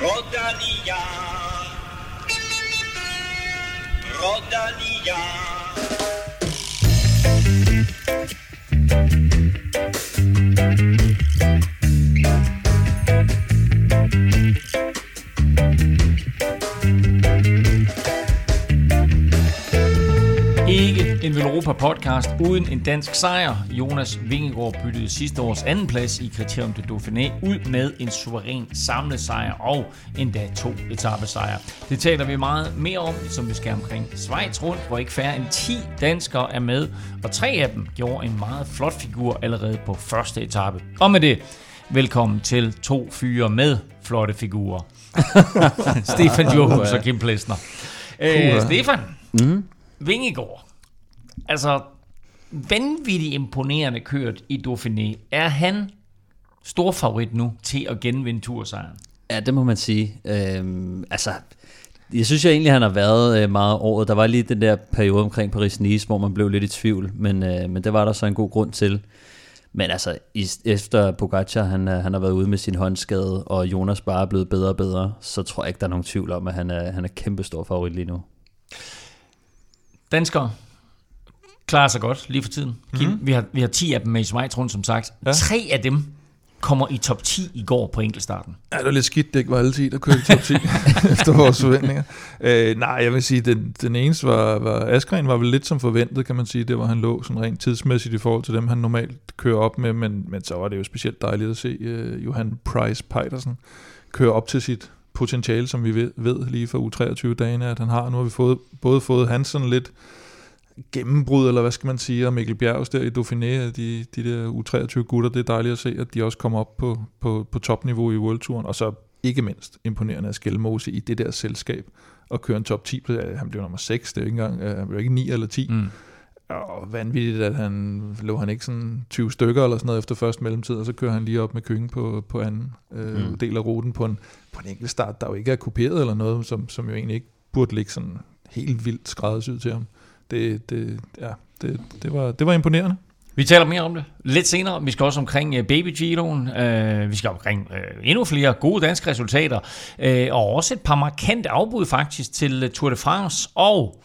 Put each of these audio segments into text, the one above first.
Rodalia. Rodalia. En Velropa podcast uden en dansk sejr. Jonas Vingegaard byttede sidste års anden plads i Criterium de Dauphiné ud med en suveræn samlet sejr og endda to etappesejre. Det taler vi meget mere om, som vi skal omkring Schweiz rundt, hvor ikke færre end 10 danskere er med, og tre af dem gjorde en meget flot figur allerede på første etape. Og med det, velkommen til to fyre med flotte figurer. Stefan Johus og Kim Plesner. Øh, Stefan, mm. Vingegaard. Altså, vanvittigt imponerende kørt i Dauphiné. Er han stor favorit nu til at genvinde tursejren? Ja, det må man sige. Øhm, altså, jeg synes jeg egentlig, han har været øh, meget året. Der var lige den der periode omkring Paris-Nice, hvor man blev lidt i tvivl, men, øh, men det var der så en god grund til. Men altså, i, efter Pogacar, han, øh, han har været ude med sin håndskade, og Jonas bare er blevet bedre og bedre, så tror jeg ikke, der er nogen tvivl om, at han er, han er kæmpe stor favorit lige nu. Danskere klarer sig godt lige for tiden. Kim, mm-hmm. vi, har, vi har 10 af dem med i Schweiz rundt, som sagt. Ja. Tre af dem kommer i top 10 i går på enkeltstarten. Ja, det var lidt skidt, det ikke var alle 10, der kørte i top 10 efter vores forventninger. Øh, nej, jeg vil sige, den, den eneste var, var Askren var vel lidt som forventet, kan man sige. Det var han lå sådan rent tidsmæssigt i forhold til dem, han normalt kører op med, men, men så var det jo specielt dejligt at se uh, Johan Price Peitersen køre op til sit potentiale, som vi ved, ved lige for u 23 dagene, at han har. Nu har vi fået, både fået hans sådan lidt gennembrud, eller hvad skal man sige, og Mikkel Bjergs der i Dauphiné, de, de der U23 gutter, det er dejligt at se, at de også kommer op på, på, på topniveau i World Touren, og så ikke mindst imponerende at Skelmose i det der selskab, og køre en top 10, han blev nummer 6, det er jo ikke engang, han blev ikke 9 eller 10, mm. Og vanvittigt, at han lå han ikke sådan 20 stykker eller sådan noget efter første mellemtid, og så kører han lige op med køkken på, på anden øh, mm. del af ruten på en, på en enkelt start, der jo ikke er kopieret eller noget, som, som jo egentlig ikke burde ligge sådan helt vildt skræddersyet til ham det, det, ja, det, det, var, det var imponerende. Vi taler mere om det lidt senere. Vi skal også omkring øh, Baby Giroen. Øh, vi skal omkring øh, endnu flere gode danske resultater. Og også et par markante afbud faktisk til Tour de France. Og,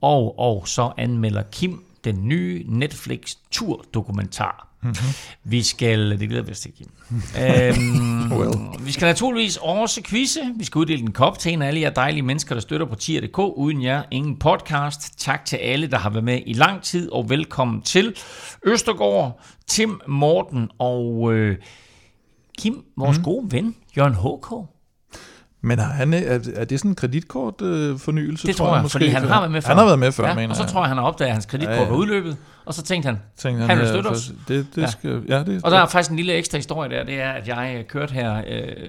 og, og så anmelder Kim den nye Netflix Tour-dokumentar. Mm-hmm. Vi skal, det glæder vi os til, Kim. øhm, well. Vi skal naturligvis også quizze. Vi skal uddele en kop til en af alle jer dejlige mennesker, der støtter på tier.dk. Uden jer, ingen podcast. Tak til alle, der har været med i lang tid, og velkommen til Østergaard, Tim, Morten og øh, Kim, vores mm. gode ven, Jørgen H.K. Men har han, er, er det sådan en kreditkortfornyelse? Øh, det tror jeg, jeg måske, fordi han har været med før. Han har været med før, ja, mener Og så tror jeg, han har opdaget, at hans kreditkort ja, ja. var udløbet, og så tænkte han, tænkte han, han vil støtte os. Det, det ja. Skal, ja, det, og der er faktisk en lille ekstra historie der, det er, at jeg øh, kørte her øh,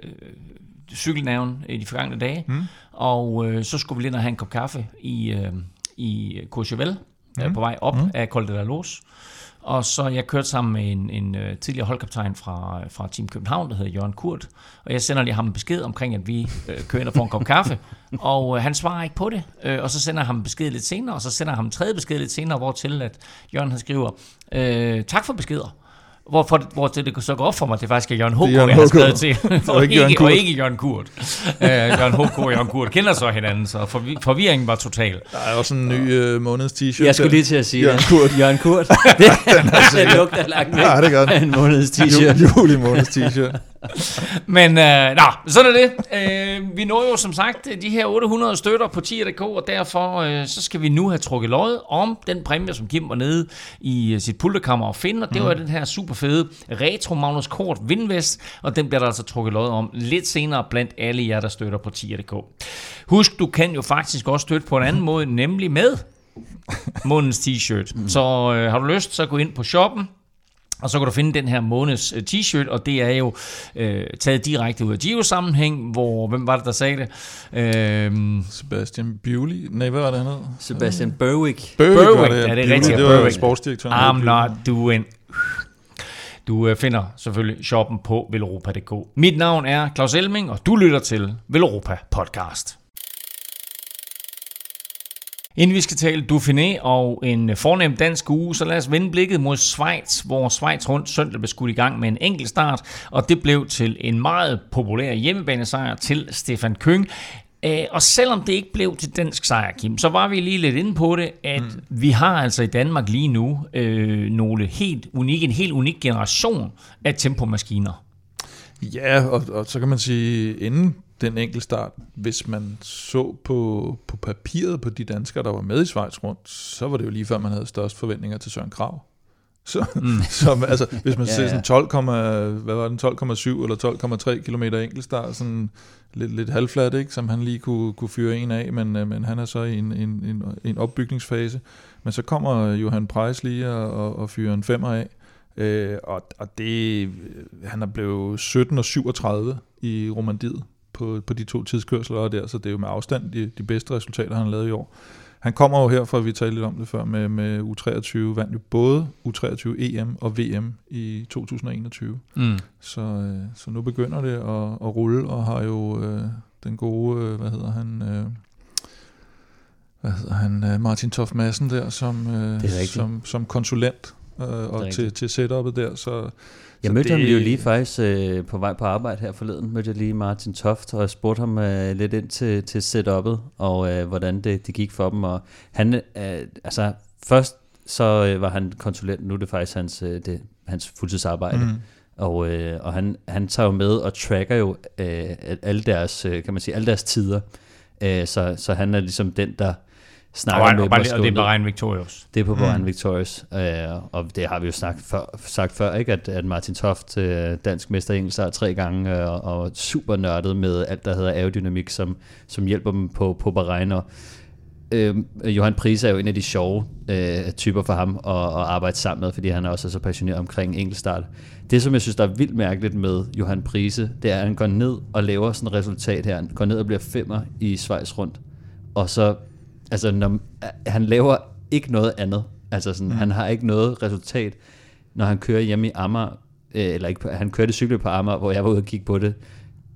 cykelnaven i de forgangne dage, mm. og øh, så skulle vi lige ind og have en kop kaffe i, øh, i Courchevel, mm. øh, på vej op mm. af Col de la Lose. Og så jeg kørte sammen med en, en uh, tidligere holdkaptajn fra, fra Team København, der hedder Jørgen Kurt. Og jeg sender lige ham en besked omkring, at vi uh, kører ind og får en kop kaffe. Og uh, han svarer ikke på det. Uh, og så sender jeg ham en besked lidt senere, og så sender jeg ham en tredje besked lidt senere, hvor til at Jørgen han skriver, uh, tak for beskeder. Hvor, for, hvor det, det så går op for mig, det faktisk er Jørgen H.K., jeg har skrevet til, og, ikke, Jørgen og ikke Jørgen Kurt. uh, Jørgen H.K. og Jørgen Kurt kender så hinanden, så forvi, forvirringen var total. Der er også en ny uh, måneds t-shirt. Jeg skulle lige til at sige Jørgen Kurt. Jørgen Kurt. det, det lugter langt væk ja, det gør en måneds t-shirt. Juli måneds t-shirt. Men øh, nå, sådan er det. Øh, vi når jo som sagt de her 800 støtter på 10.dk, og derfor øh, så skal vi nu have trukket lod om den præmie, som Kim var nede i uh, sit pultekammer og finde, og det mm. var den her super fede Retro Magnus Kort Vindvest, og den bliver der altså trukket lod om lidt senere blandt alle jer, der støtter på 10.dk. Husk, du kan jo faktisk også støtte på en anden måde, nemlig med månedens t-shirt. Mm. Så øh, har du lyst, så gå ind på shoppen, og så kan du finde den her måneds øh, t-shirt, og det er jo øh, taget direkte ud af Gio-sammenhæng, hvor, hvem var det, der sagde det? Øh, Sebastian Bewley? Nej, hvad var det, han hed? Sebastian Berwick. Berwick, Berwick ja, det er rigtigt. Det var Berwick. sportsdirektøren. I'm not doing... Du øh, finder selvfølgelig shoppen på velropa.dk. Mit navn er Claus Elming, og du lytter til Velropa Podcast. Inden vi skal tale Dauphiné og en fornem dansk uge, så lad os vende blikket mod Schweiz, hvor Schweiz rundt søndag blev skudt i gang med en enkelt start, og det blev til en meget populær hjemmebanesejr til Stefan Køng. Øh, og selvom det ikke blev til dansk sejr, Kim, så var vi lige lidt inde på det, at mm. vi har altså i Danmark lige nu øh, nogle helt unikke, en helt unik generation af tempomaskiner. Ja, og, og så kan man sige, inden den enkelte start, hvis man så på, på papiret på de danskere, der var med i Schweiz rundt, så var det jo lige før, man havde størst forventninger til Søren Krav. Så, mm. som, altså, hvis man ja, ser sådan 12, hvad var den, 12,7 eller 12,3 km enkeltstart, sådan lidt, lidt halvfladt, ikke, som han lige kunne, kunne fyre en af, men, øh, men han er så i en, en, en, en opbygningsfase. Men så kommer Johan Preis lige og, og, og fyrer en femmer af, øh, og, og det, han er blevet 17 og 37 i Romandiet på, på de to tidskørsler der, så det er jo med afstand de, de bedste resultater, han har lavet i år. Han kommer jo herfra, vi talte lidt om det før, med, med U23, vandt jo både U23 EM og VM i 2021. Mm. Så, øh, så nu begynder det at, at rulle, og har jo øh, den gode, øh, hvad hedder han, øh, hvad hedder han, øh, Martin Toft Madsen der, som, øh, som, som konsulent øh, og til, til setupet der, så jeg mødte det... ham jo lige faktisk øh, på vej på arbejde her forleden, mødte jeg lige Martin Toft, og jeg spurgte ham øh, lidt ind til, til setupet, og øh, hvordan det, det gik for dem, og han, øh, altså først så øh, var han konsulent, nu er det faktisk hans, øh, det, hans fuldtidsarbejde, mm. Og, øh, og han, han tager jo med og tracker jo øh, alle deres, øh, kan man sige, alle deres tider. Øh, så, så han er ligesom den, der snakker og, med og, bare, og det er Bahrain Victorious. Det er på Bahrain mm. Victorious, øh, og det har vi jo sagt før, sagt før, ikke? At, at Martin Toft, øh, dansk mester i engelsk, har tre gange, øh, og super nørdet med alt, der hedder aerodynamik, som, som hjælper dem på, på Bahrain, og øh, Johan Prise er jo en af de sjove øh, typer for ham at, at arbejde sammen med, fordi han er også så passioneret omkring enkeltstart. Det, som jeg synes, der er vildt mærkeligt med Johan Prise, det er, at han går ned og laver sådan et resultat her. Han går ned og bliver femmer i Schweiz rundt, og så Altså, når, han laver ikke noget andet. Altså, sådan, mm. han har ikke noget resultat, når han kører hjemme i Amager, øh, eller ikke, han kørte cykel på Amager, hvor jeg var ude og kigge på det,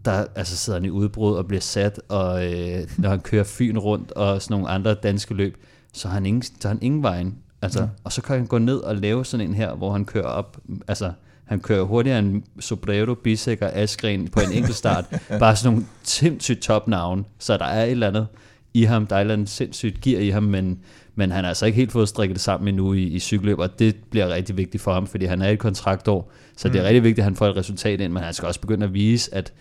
der altså, sidder han i udbrud og bliver sat, og øh, når han kører Fyn rundt og sådan nogle andre danske løb, så har han ingen, så har han ingen vejen. Altså, mm. Og så kan han gå ned og lave sådan en her, hvor han kører op, altså han kører hurtigere end Sobrero, Bisek og Askren på en enkelt start. Bare sådan nogle sindssygt topnavn, så der er et eller andet i ham. Der er et eller andet sindssygt gear i ham, men, men han har altså ikke helt fået strikket det sammen endnu i, i cykelløb, og det bliver rigtig vigtigt for ham, fordi han er i et kontraktår, så mm. det er mm. rigtig vigtigt, at han får et resultat ind, men han skal også begynde at vise, at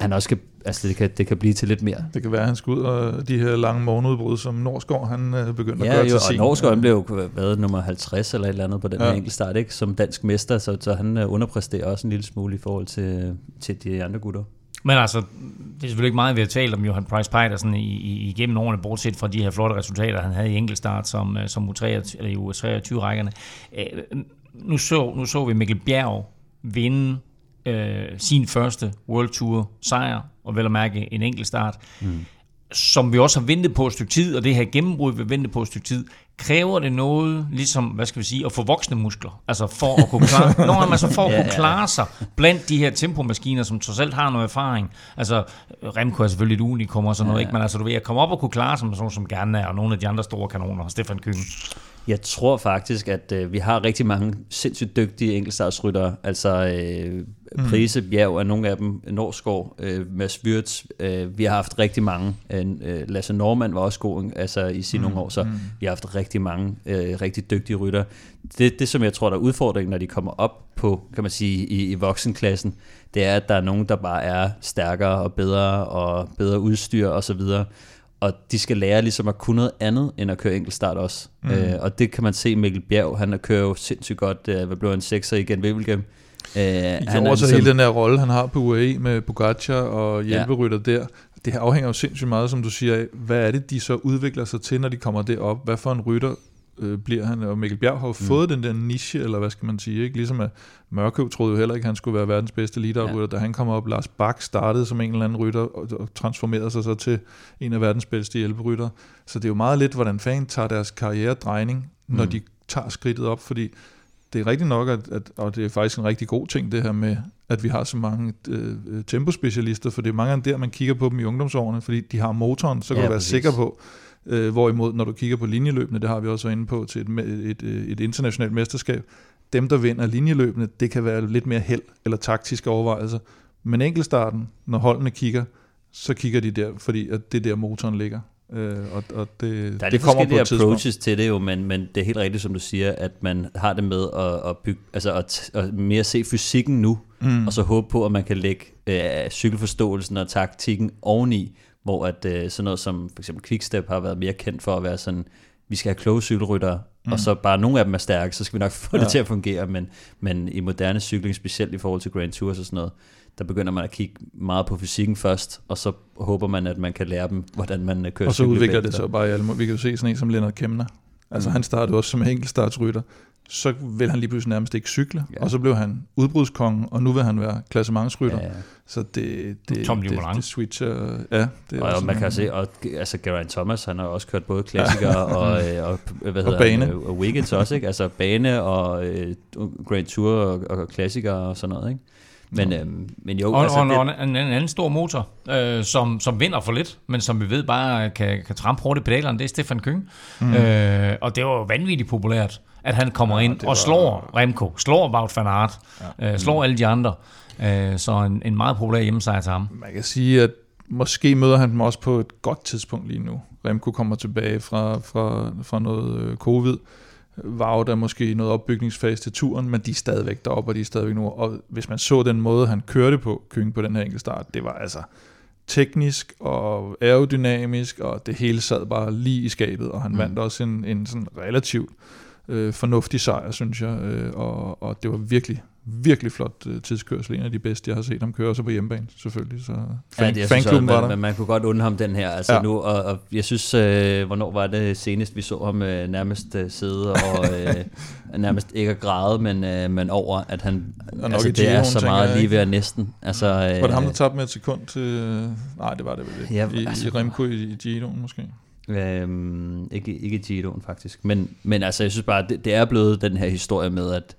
han også kan, altså det kan, det kan blive til lidt mere. Det kan være, at han skal ud og de her lange morgenudbrud, som Norsgaard han øh, begynder ja, at gøre jo, til sin. og Norsgaard han blev jo været nummer 50 eller et eller andet på den ja. her enkelte start, ikke? som dansk mester, så, så han øh, underpræsterer også en lille smule i forhold til, til de andre gutter. Men altså, det er selvfølgelig ikke meget, vi har talt om Johan Price Petersen i, i, igennem årene, bortset fra de her flotte resultater, han havde i enkeltstart som, øh, som U23, eller i U23-rækkerne. Øh, nu, så, nu så vi Mikkel Bjerg vinde øh, sin første World Tour sejr, og vel at mærke en enkeltstart. Mm som vi også har ventet på et stykke tid, og det her gennembrud, vi har ventet på et stykke tid, kræver det noget, ligesom, hvad skal vi sige, at få voksne muskler, altså for at kunne klare, når man så for at kunne klare sig blandt de her tempomaskiner, som trods alt har noget erfaring. Altså, Remco er selvfølgelig et unikum og sådan noget, ja, ja. ikke? men altså, du ved, at komme op og kunne klare sig med sådan som gerne er, og nogle af de andre store kanoner, Stefan Køen. Jeg tror faktisk, at øh, vi har rigtig mange sindssygt dygtige enkeltstartsryttere. Altså øh, mm. Prise, Bjerg er nogle af dem. Norsgaard, øh, Mads Wirtz. Øh, vi har haft rigtig mange. Øh, Lasse Normand var også god altså, i sine mm. nogle år, så mm. vi har haft rigtig mange øh, rigtig dygtige rytter. Det, det, som jeg tror, der er udfordringen, når de kommer op på, kan man sige, i, i voksenklassen, det er, at der er nogen, der bare er stærkere og bedre og bedre udstyr og så videre og de skal lære ligesom at kunne noget andet, end at køre enkeltstart også. Mm. Øh, og det kan man se Mikkel Bjerg, han kører jo sindssygt godt, øh, hvad blev en sekser igen, Wevelgem. Øh, han er også ligesom, hele den her rolle, han har på UAE med Pogacar og hjælperytter ja. der. Det afhænger jo sindssygt meget, som du siger, af, hvad er det, de så udvikler sig til, når de kommer derop? Hvad for en rytter øh, bliver han, og Mikkel Bjerg har jo mm. fået den der niche, eller hvad skal man sige, ikke? ligesom at Mørkøv troede jo heller ikke, at han skulle være verdens bedste leader ja. da han kom op, Lars Bak startede som en eller anden rytter, og, og transformerede sig så til en af verdens bedste hjælperytter. Så det er jo meget lidt, hvordan fanden tager deres karriere drejning, når mm. de tager skridtet op, fordi det er rigtigt nok, at, at, og det er faktisk en rigtig god ting, det her med, at vi har så mange øh, tempospecialister, for det er mange af der, man kigger på dem i ungdomsårene, fordi de har motoren, så kan Ja, du være præcis. sikker på, øh, hvorimod når du kigger på linjeløbene, det har vi også været inde på til et, et, et, et internationalt mesterskab, dem, der vinder linjeløbene, det kan være lidt mere held eller taktiske overvejelser, men enkeltstarten, når holdene kigger, så kigger de der, fordi at det er der motoren ligger. Øh, og, og det, Der er det kommer på et tidspunkt. approaches til det jo, men, men det er helt rigtigt, som du siger, at man har det med at, at, bygge, altså at, at mere se fysikken nu, mm. og så håbe på, at man kan lægge øh, cykelforståelsen og taktikken oveni, hvor at øh, sådan noget som for eksempel Quickstep har været mere kendt for at være sådan, vi skal have kloge cykelryttere, mm. og så bare nogle af dem er stærke, så skal vi nok få. Ja. det til at fungere, men, men i moderne cykling, specielt i forhold til Grand Tours og sådan noget, der begynder man at kigge meget på fysikken først, og så håber man, at man kan lære dem, hvordan man øh, kører Og så udvikler det sig bare i alle Vi kan jo se sådan en som Lennart Kemner. Altså mm. han startede også som enkeltstartsrytter. Så vil han lige pludselig nærmest ikke cykle. Ja. Og så blev han udbrudskongen, og nu vil han være klassementsrytter. Ja. Så det, det, Tom det, Dumoulin. det switcher... Ja, det er Og, også og man kan en- se, og altså Geraint Thomas, han har også kørt både klassikere og, øh, og, hvad hedder bane. Han, og Wiggins også, ikke? Altså bane og øh, Grand Tour og, og klassikere og sådan noget, ikke? Men, øhm, men jo, Og, altså, og, det, og en, en anden stor motor, øh, som, som vinder for lidt, men som vi ved bare kan, kan trampe hårdt i pedalerne, det er Stefan Køng. Mm. Øh, og det var jo vanvittigt populært, at han kommer ja, ind og var- slår Remco, slår Wout van Aert, ja. øh, slår alle de andre. Øh, så en, en meget populær hjemmesejr til ham. Man kan sige, at måske møder han dem også på et godt tidspunkt lige nu. Remco kommer tilbage fra, fra, fra noget øh, covid. Wout er måske noget opbygningsfase til turen, men de er stadigvæk deroppe, og de er stadigvæk nu. Og hvis man så den måde, han kørte på, Køng på den her enkeltstart, det var altså teknisk og aerodynamisk, og det hele sad bare lige i skabet, og han Mm. mm. vandt også en, en sådan relativt øh, fornuftig sejr, synes jeg, øh, og, og det var virkelig, virkelig flot øh, tidskørsel, en af de bedste, jeg har set ham køre, også på hjemmebane, selvfølgelig, så ja, fan, det, jeg synes, var man, der. man, man kunne godt undre ham den her, altså ja. Ja. nu, og, og jeg synes, øh, hvornår var det senest, vi så ham øh, nærmest øh, sidde og øh, nærmest ikke at græde, men, øh, men over, at han, nok altså i det er Giroen, så meget lige ved at næsten, altså, øh, Var det ham, der tabte med et sekund til... Nej, det var det vel ikke. Ja, I, altså- I Remco i, i Giroen måske. Øhm, ikke, ikke Giroen faktisk. Men, men altså, jeg synes bare, det, det er blevet den her historie med, at,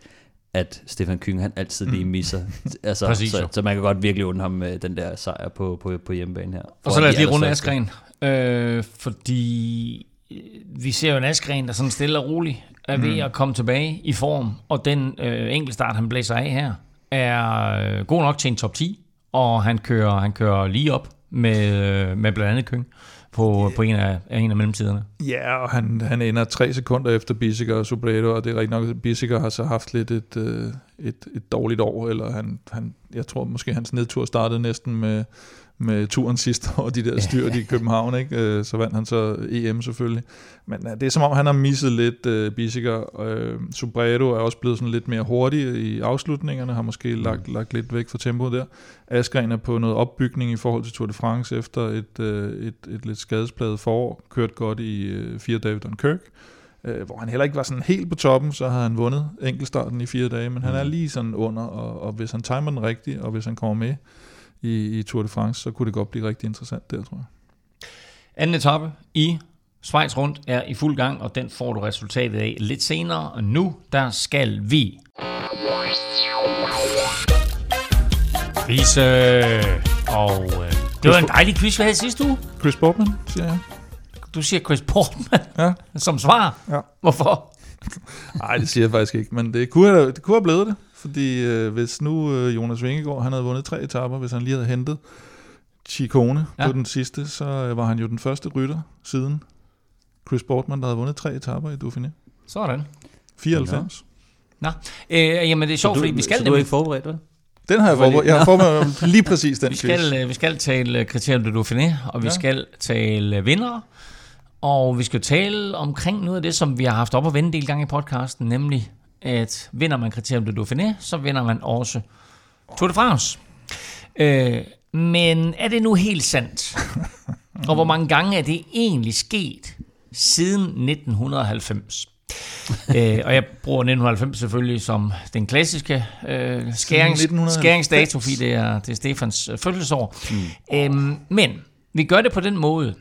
at Stefan Kyng, han altid lige misser. altså, Præcis, så, så, man kan godt virkelig undre ham med den der sejr på, på, på hjemmebane her. Og så lad os lige runde Askren. Øh, fordi øh, vi ser jo en Askren, der sådan stille og roligt er ved Mm. at komme tilbage i form, og den øh, enkeltstart, han blæser af her, er øh, god nok til en top 10, og han kører, han kører lige op med, øh, med blandt andet Køng på, på en, af, en af mellemtiderne. Ja, og han, han ender tre sekunder efter Bissiger og Sobredo, og det er rigtig nok, at Bissiger har så haft lidt et, øh, et, et dårligt år, eller han, han, jeg tror måske hans nedtur startede næsten med, med turen sidste år, de der styr i København, ikke? Øh, så vandt han så EM selvfølgelig. Men øh, det er som om, han har misset lidt øh, Bissiger. Øh, Sobredo er også blevet sådan lidt mere hurtig i afslutningerne, har måske lagt, lagt lidt væk fra tempoet der. Askren er på noget opbygning i forhold til Tour de France efter et, øh, et, et lidt skadespladet forår, kørt godt i øh, fire dage ved Dunkirk, øh, hvor han heller ikke var sådan helt på toppen, så har han vundet enkeltstarten i fire dage, men han er lige sådan under, og, og hvis han timer den rigtigt, og hvis han kommer med i, i Tour de France, så kunne det godt blive rigtig interessant der, tror jeg. Anden etape i Schweiz rundt er i fuld gang, og den får du resultatet af lidt senere. Og nu, der skal vi... Quizze! Og øh, det var en dejlig quiz, vi havde sidste uge. Chris Bortman, siger jeg. Du siger Chris Portman Ja. som svar. Ja. Hvorfor? Nej, det siger jeg faktisk ikke, men det kunne have, det kunne have blevet det, fordi øh, hvis nu øh, Jonas Vingegaard, han havde vundet tre etaper, hvis han lige havde hentet Chicone Ja. ja. på den sidste, så øh, var han jo den første rytter siden Chris Bortman, der havde vundet tre etaper i Dauphiné. Sådan. 94. Nå, øh, jamen det er sjovt, du, fordi vi skal så du er ikke forberedt, vel? Den har jeg er forberedt. Jeg har forberedt lige præcis den Vi quiz. skal, øh, vi skal tale kriterium de Dauphiné, og vi Ja. skal tale vinder, og vi skal tale omkring noget af det, som vi har haft op at vende en del gange i podcasten, nemlig at vinder man kriterium de Dauphiné, så vinder man også Tour de France. Øh, men er det nu helt sandt? og hvor mange gange er det egentlig sket siden 1990? øh, og jeg bruger 1990 selvfølgelig som den klassiske øh, skærings, 1990. skæringsdato, fordi det er, det er Stefans øh, fødselsår. Mm. Øhm, men vi gør det på den måde,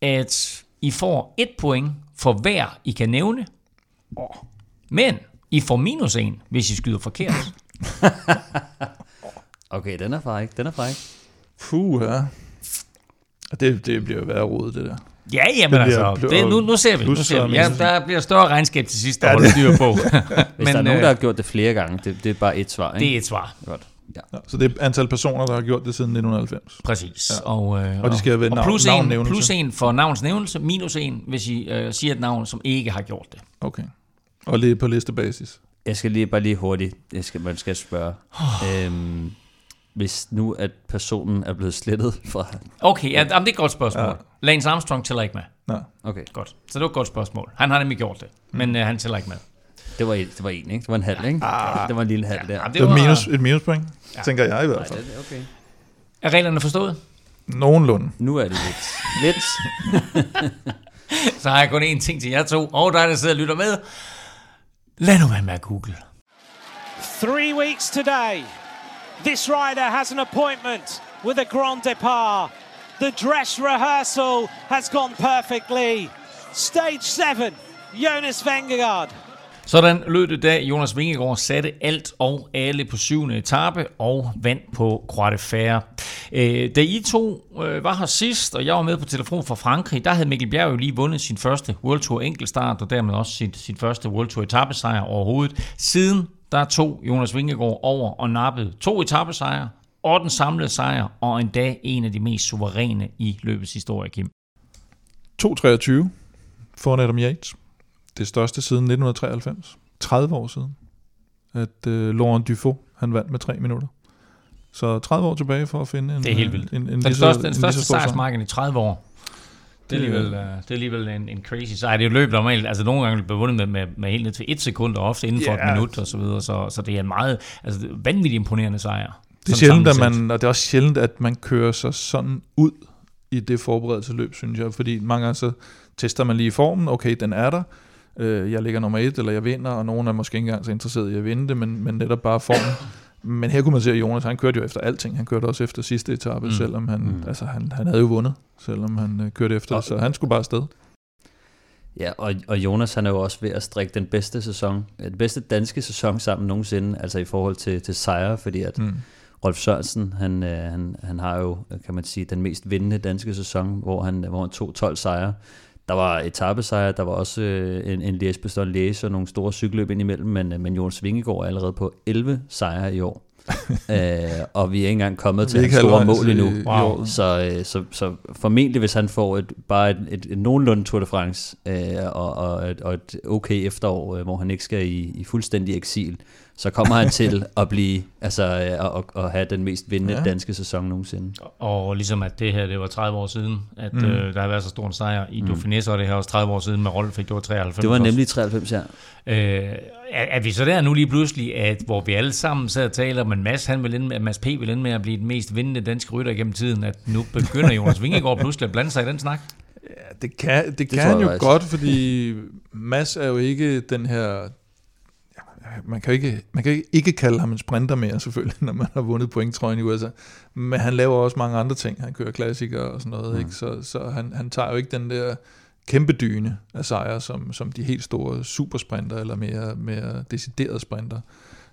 at I får et point for hver, I kan nævne. Men I får minus 1, hvis I skyder forkert. Okay, den er fræk, den er fræk. Puh, ja. Det, det bliver jo værre rodet, det der. Ja, jamen Det altså, det, nu, nu ser vi. Nu plus ser vi. Ja, der bliver større regnskab til sidst, der Ja, holder dyr på. Hvis Men, der er nogen, øh, der har gjort det flere gange, det, det er bare et svar, ikke? det er et svar. Godt. Ja. Ja, så det er antal personer, der har gjort det siden 1990. Præcis. Ja. Og, øh, Og de skal have og navn- plus, en, plus en for navnsnævnelse, minus en, hvis I øh, siger et navn, som ikke har gjort det. Okay. Og det er på listebasis. Jeg skal lige bare lige hurtigt, jeg skal, man skal spørge. øhm, hvis nu, at personen er blevet slettet fra... Okay, ja, jamen, det er et godt spørgsmål. Ja. Ja. Lance Armstrong tæller ikke med. Nej. Okay, Godt. Så det var et godt spørgsmål. Han har nemlig gjort det, men øh, han tæller ikke med. det var, et, det var en, ikke? Det var en halv, ikke? Ah. Det var en lille halv der. Jamen, Det er minus, et minuspoint, ja. Ja. tænker jeg i hvert Nej, fald. det er okay. Er reglerne forstået? Nogenlunde. Nu er det lidt. Lidt. Så har jeg kun én ting til jer to, og dig, der sidder og lytter med. Lad nu være med at google. Three weeks today, this rider has an appointment with a Grand Depart. The dress rehearsal has gone perfectly. Stage seven, Jonas Vingegaard. Sådan lød det, da Jonas Vingegaard satte alt og alle på syvende etape og vandt på Croix de Fer. Øh, da I to øh, var her sidst, og jeg var med på telefon fra Frankrig, der havde Mikkel Bjerg jo lige vundet sin første World Tour enkeltstart, og dermed også sin, sin første World Tour etappesejr overhovedet. Siden der tog Jonas Vingegaard over og nappede to etappesejre, og den samlede sejr, og endda en af de mest suveræne i løbets historie, Kim. 2.23 foran Adam Yates. Det største siden 1993. 30 år siden. At øh, Laurent Dufaux, han vandt med 3 minutter. Så 30 år tilbage for at finde en... Det er helt vildt. En, en, en Den lige største, en den største sejrsmarken i 30 år. Det er alligevel, uh, det er alligevel en, en crazy sejr. Det er jo løb normalt, altså nogle gange bliver vundet med, med, med helt ned til et sekund, og ofte inden for Ja. et minut og så videre, så, så det er en meget, altså vanvittigt imponerende sejr. Det er sjældent, at man, og det er også sjældent, at man kører sig sådan ud i det forberedelsesløb, synes jeg. Fordi mange gange så tester man lige formen. Okay, den er der. Øh, Jeg ligger nummer et, eller jeg vinder, og nogen er måske ikke engang så interesseret i at vinde det, men, men netop bare formen. Men her kunne man se, at Jonas, han kørte jo efter alting. Han kørte også efter sidste etape, mm. Selvom han, Mm. altså, han, han havde jo vundet, selvom han øh, kørte efter Og- det. Så han skulle bare afsted. Ja, og, og Jonas han er jo også ved at strikke den bedste sæson, øh, den bedste danske sæson sammen nogensinde, altså i forhold til, til sejre, fordi at Mm. Rolf Sørensen, han, øh, han, han har jo, kan man sige, den mest vindende danske sæson, hvor han, hvor han tog 12 sejre. Der var etappesejre, der var også øh, en, en Liège Bastogne Liège og nogle store cykelløb indimellem, men, øh, men Jonas Vingegaard er allerede på 11 sejre i år. øh, og vi er ikke engang kommet til hans store mål endnu. i Wow. Så, øh, så, så formentlig, hvis han får et, bare et, et, et nogenlunde Tour de France øh, og, og, et, og et okay efterår, øh, hvor han ikke skal i, i fuldstændig eksil, så kommer han til at blive, altså øh, og, og have den mest vindende Ja. danske sæson nogensinde. Og ligesom at det her, det var 30 år siden, at Mm. øh, der har været så stor en sejr i mm. Dauphiné, så er det her også 30 år siden med Rolf, det var 93. Det var nemlig 93, ja. Øh, er, er vi så der nu lige pludselig, at hvor vi alle sammen sad og taler om, at Mads, han vil ende med, at Mads P. vil ende med at blive den mest vindende danske rytter gennem tiden, at nu begynder Jonas Vingegaard pludselig at blande sig i den snak? Ja, det kan, det det kan han jo faktisk. godt, fordi Mads er jo ikke den her... Man kan jo ikke, man kan ikke, ikke kalde ham en sprinter mere, selvfølgelig, når man har vundet pointtrøjen i USA. Men han laver også mange andre ting. Han kører klassikere og sådan noget, mm. ikke? Så, så han, han tager jo ikke den der kæmpe dyne af sejre, som, som de helt store supersprinter, eller mere, mere deciderede sprinter.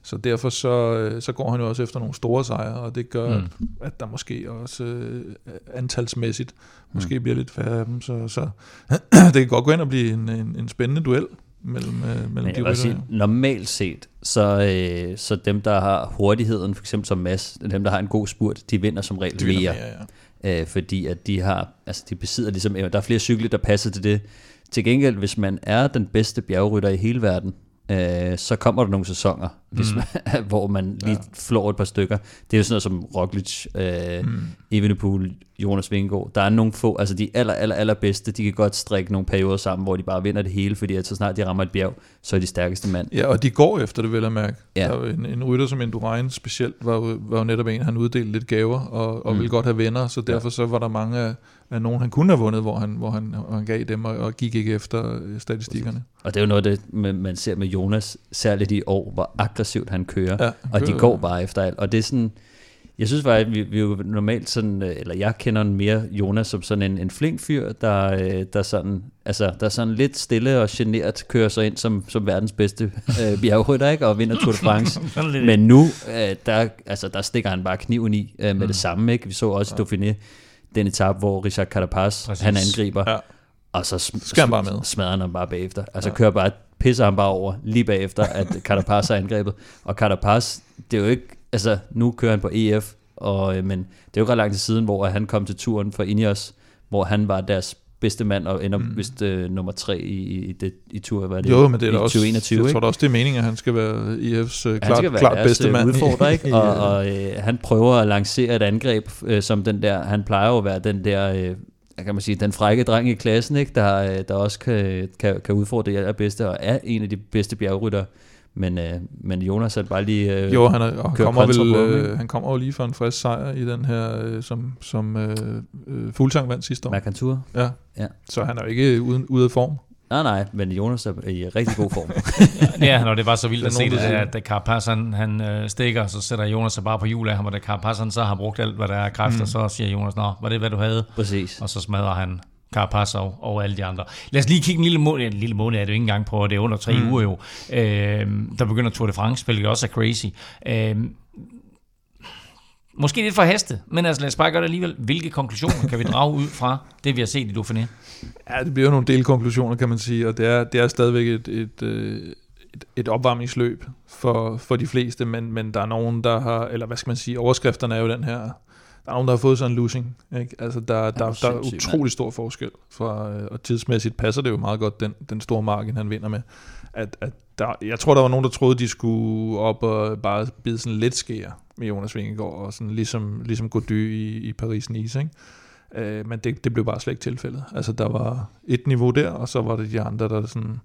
Så derfor så, øh, så går han jo også efter nogle store sejre, og det gør, mm. Mm. at, der måske også øh, antalsmæssigt måske bliver lidt færre af dem. Så, så det kan godt gå ind og blive en, en, en spændende duel mellem, øh, mellem Men de jeg ryttere. sige, normalt set, så, øh, så dem, der har hurtigheden, for eksempel som Mads, dem, der har en god spurt, de vinder som regel De mere. mere, ja. øh, fordi at de har, altså de besidder ligesom, der er flere cykler, der passer til det. Til gengæld, hvis man er den bedste bjergrytter i hele verden, øh, så kommer der nogle sæsoner, hvis Mm. man, hvor man lige Ja. flår et par stykker. Det er jo sådan noget som Roglic, øh, Mm. Evenepoel, Jonas Vingegaard. Der er nogle få, altså de aller, aller, aller bedste, de kan godt strikke nogle perioder sammen, hvor de bare vinder det hele, fordi at så snart de rammer et bjerg, så er de stærkeste mand. Ja, og de går efter det, vel at mærke. Ja. Der er en, en rytter som Indurain specielt, var jo, var jo netop en, han uddelte lidt gaver, og, og Mm. ville godt have venner, så derfor så var der mange af, af nogen, han kunne have vundet, hvor han, hvor han, hvor han gav dem, og, og gik ikke efter øh, statistikkerne. Og det er jo noget, det man- ser med Jonas, særligt i år, hvor aggressivt han kører. Ja, og de kører- går bare efter alt. Og det er sådan, Jeg synes faktisk, at vi, vi er jo normalt sådan, øh, eller jeg kender mere Jonas som sådan en, en flink fyr, der, øh, der, sådan, altså, der sådan lidt stille og generet kører sig ind som, som verdens bedste øh, bjergrytter, ikke? og vinder Tour de France. Men nu, øh, der, altså, der stikker han bare kniven i øh, med mm. det samme. Ikke? Vi så også i Dauphiné, den etape, hvor Richard Carapaz, Præcis. han angriber, Ja. og så sm- Skal han bare med. smadrer han ham bare bagefter. Altså ja. kører bare, pisser han bare over lige bagefter, at Carapaz er angrebet. Og Carapaz, det er jo ikke, altså nu kører han på EF, og, øh, men det er jo ikke ret lang tid siden, hvor han kom til turen for Ineos, hvor han var deres bedste mand, og ender mm. vist øh, nummer tre i, i, det, i tur, hvad er det, Jo, men det er i også, 2021, jeg ikke? tror da også, det er meningen, at han skal være IF's øh, klart, være klart deres, bedste øh, mand. udfordrer, ikke? Og, og øh, han prøver at lancere et angreb, øh, som den der, han plejer jo at være den der, øh, kan man sige, den frække dreng i klassen, ikke? Der, øh, der også kan, kan, kan udfordre det allerbedste, og er en af de bedste bjergrytter. Men, øh, men Jonas er bare lige... Øh, Jo, han, er, og kommer vel, øh, han kommer jo lige for en frisk sejr i den her, øh, som, som øh, øh, Fuglsang vandt sidste år. Mercantur. Ja. Ja. Så han er jo ikke uden, ude af form. Nej, nej, men Jonas er i rigtig god form. Ja, når det var så vildt at se det der at da Carapaz han, han øh, stikker, så sætter Jonas sig bare på hjul af ham, og da Carapaz han så har brugt alt, hvad der er af kræfter, mm. så siger Jonas, nå, var det hvad du havde? Præcis. Og så smadrer han Carapaz og, og alle de andre. Lad os lige kigge en lille måned, en lille måned er det jo ikke engang på, det er under tre mm. uger jo. Øh, der begynder Tour de France, hvilket også er crazy. Øh, måske lidt for haste, men altså lad os bare gøre det alligevel. Hvilke konklusioner kan vi drage ud fra det, vi har set i Dauphiné? Ja, det bliver jo nogle delkonklusioner, kan man sige, og det er, det er stadigvæk et, et, øh, et, et opvarmningsløb for, for de fleste, men, men der er nogen, der har, eller hvad skal man sige, overskrifterne er jo den her, der er nogen, der har fået sådan en losing, ikke? Altså, der, der, der, der er utrolig stor forskel, fra, øh, og tidsmæssigt passer det jo meget godt, den, den store marken, han vinder med. At, at der, jeg tror, der var nogen, der troede, de skulle op og bare bide sådan lidt skære med Jonas Vingegaard, og sådan ligesom, ligesom Gody i, i Paris-Nice, ikke? Øh, men det, det blev bare slet ikke tilfældet. Altså, der var et niveau der, og så var det de andre, der sådan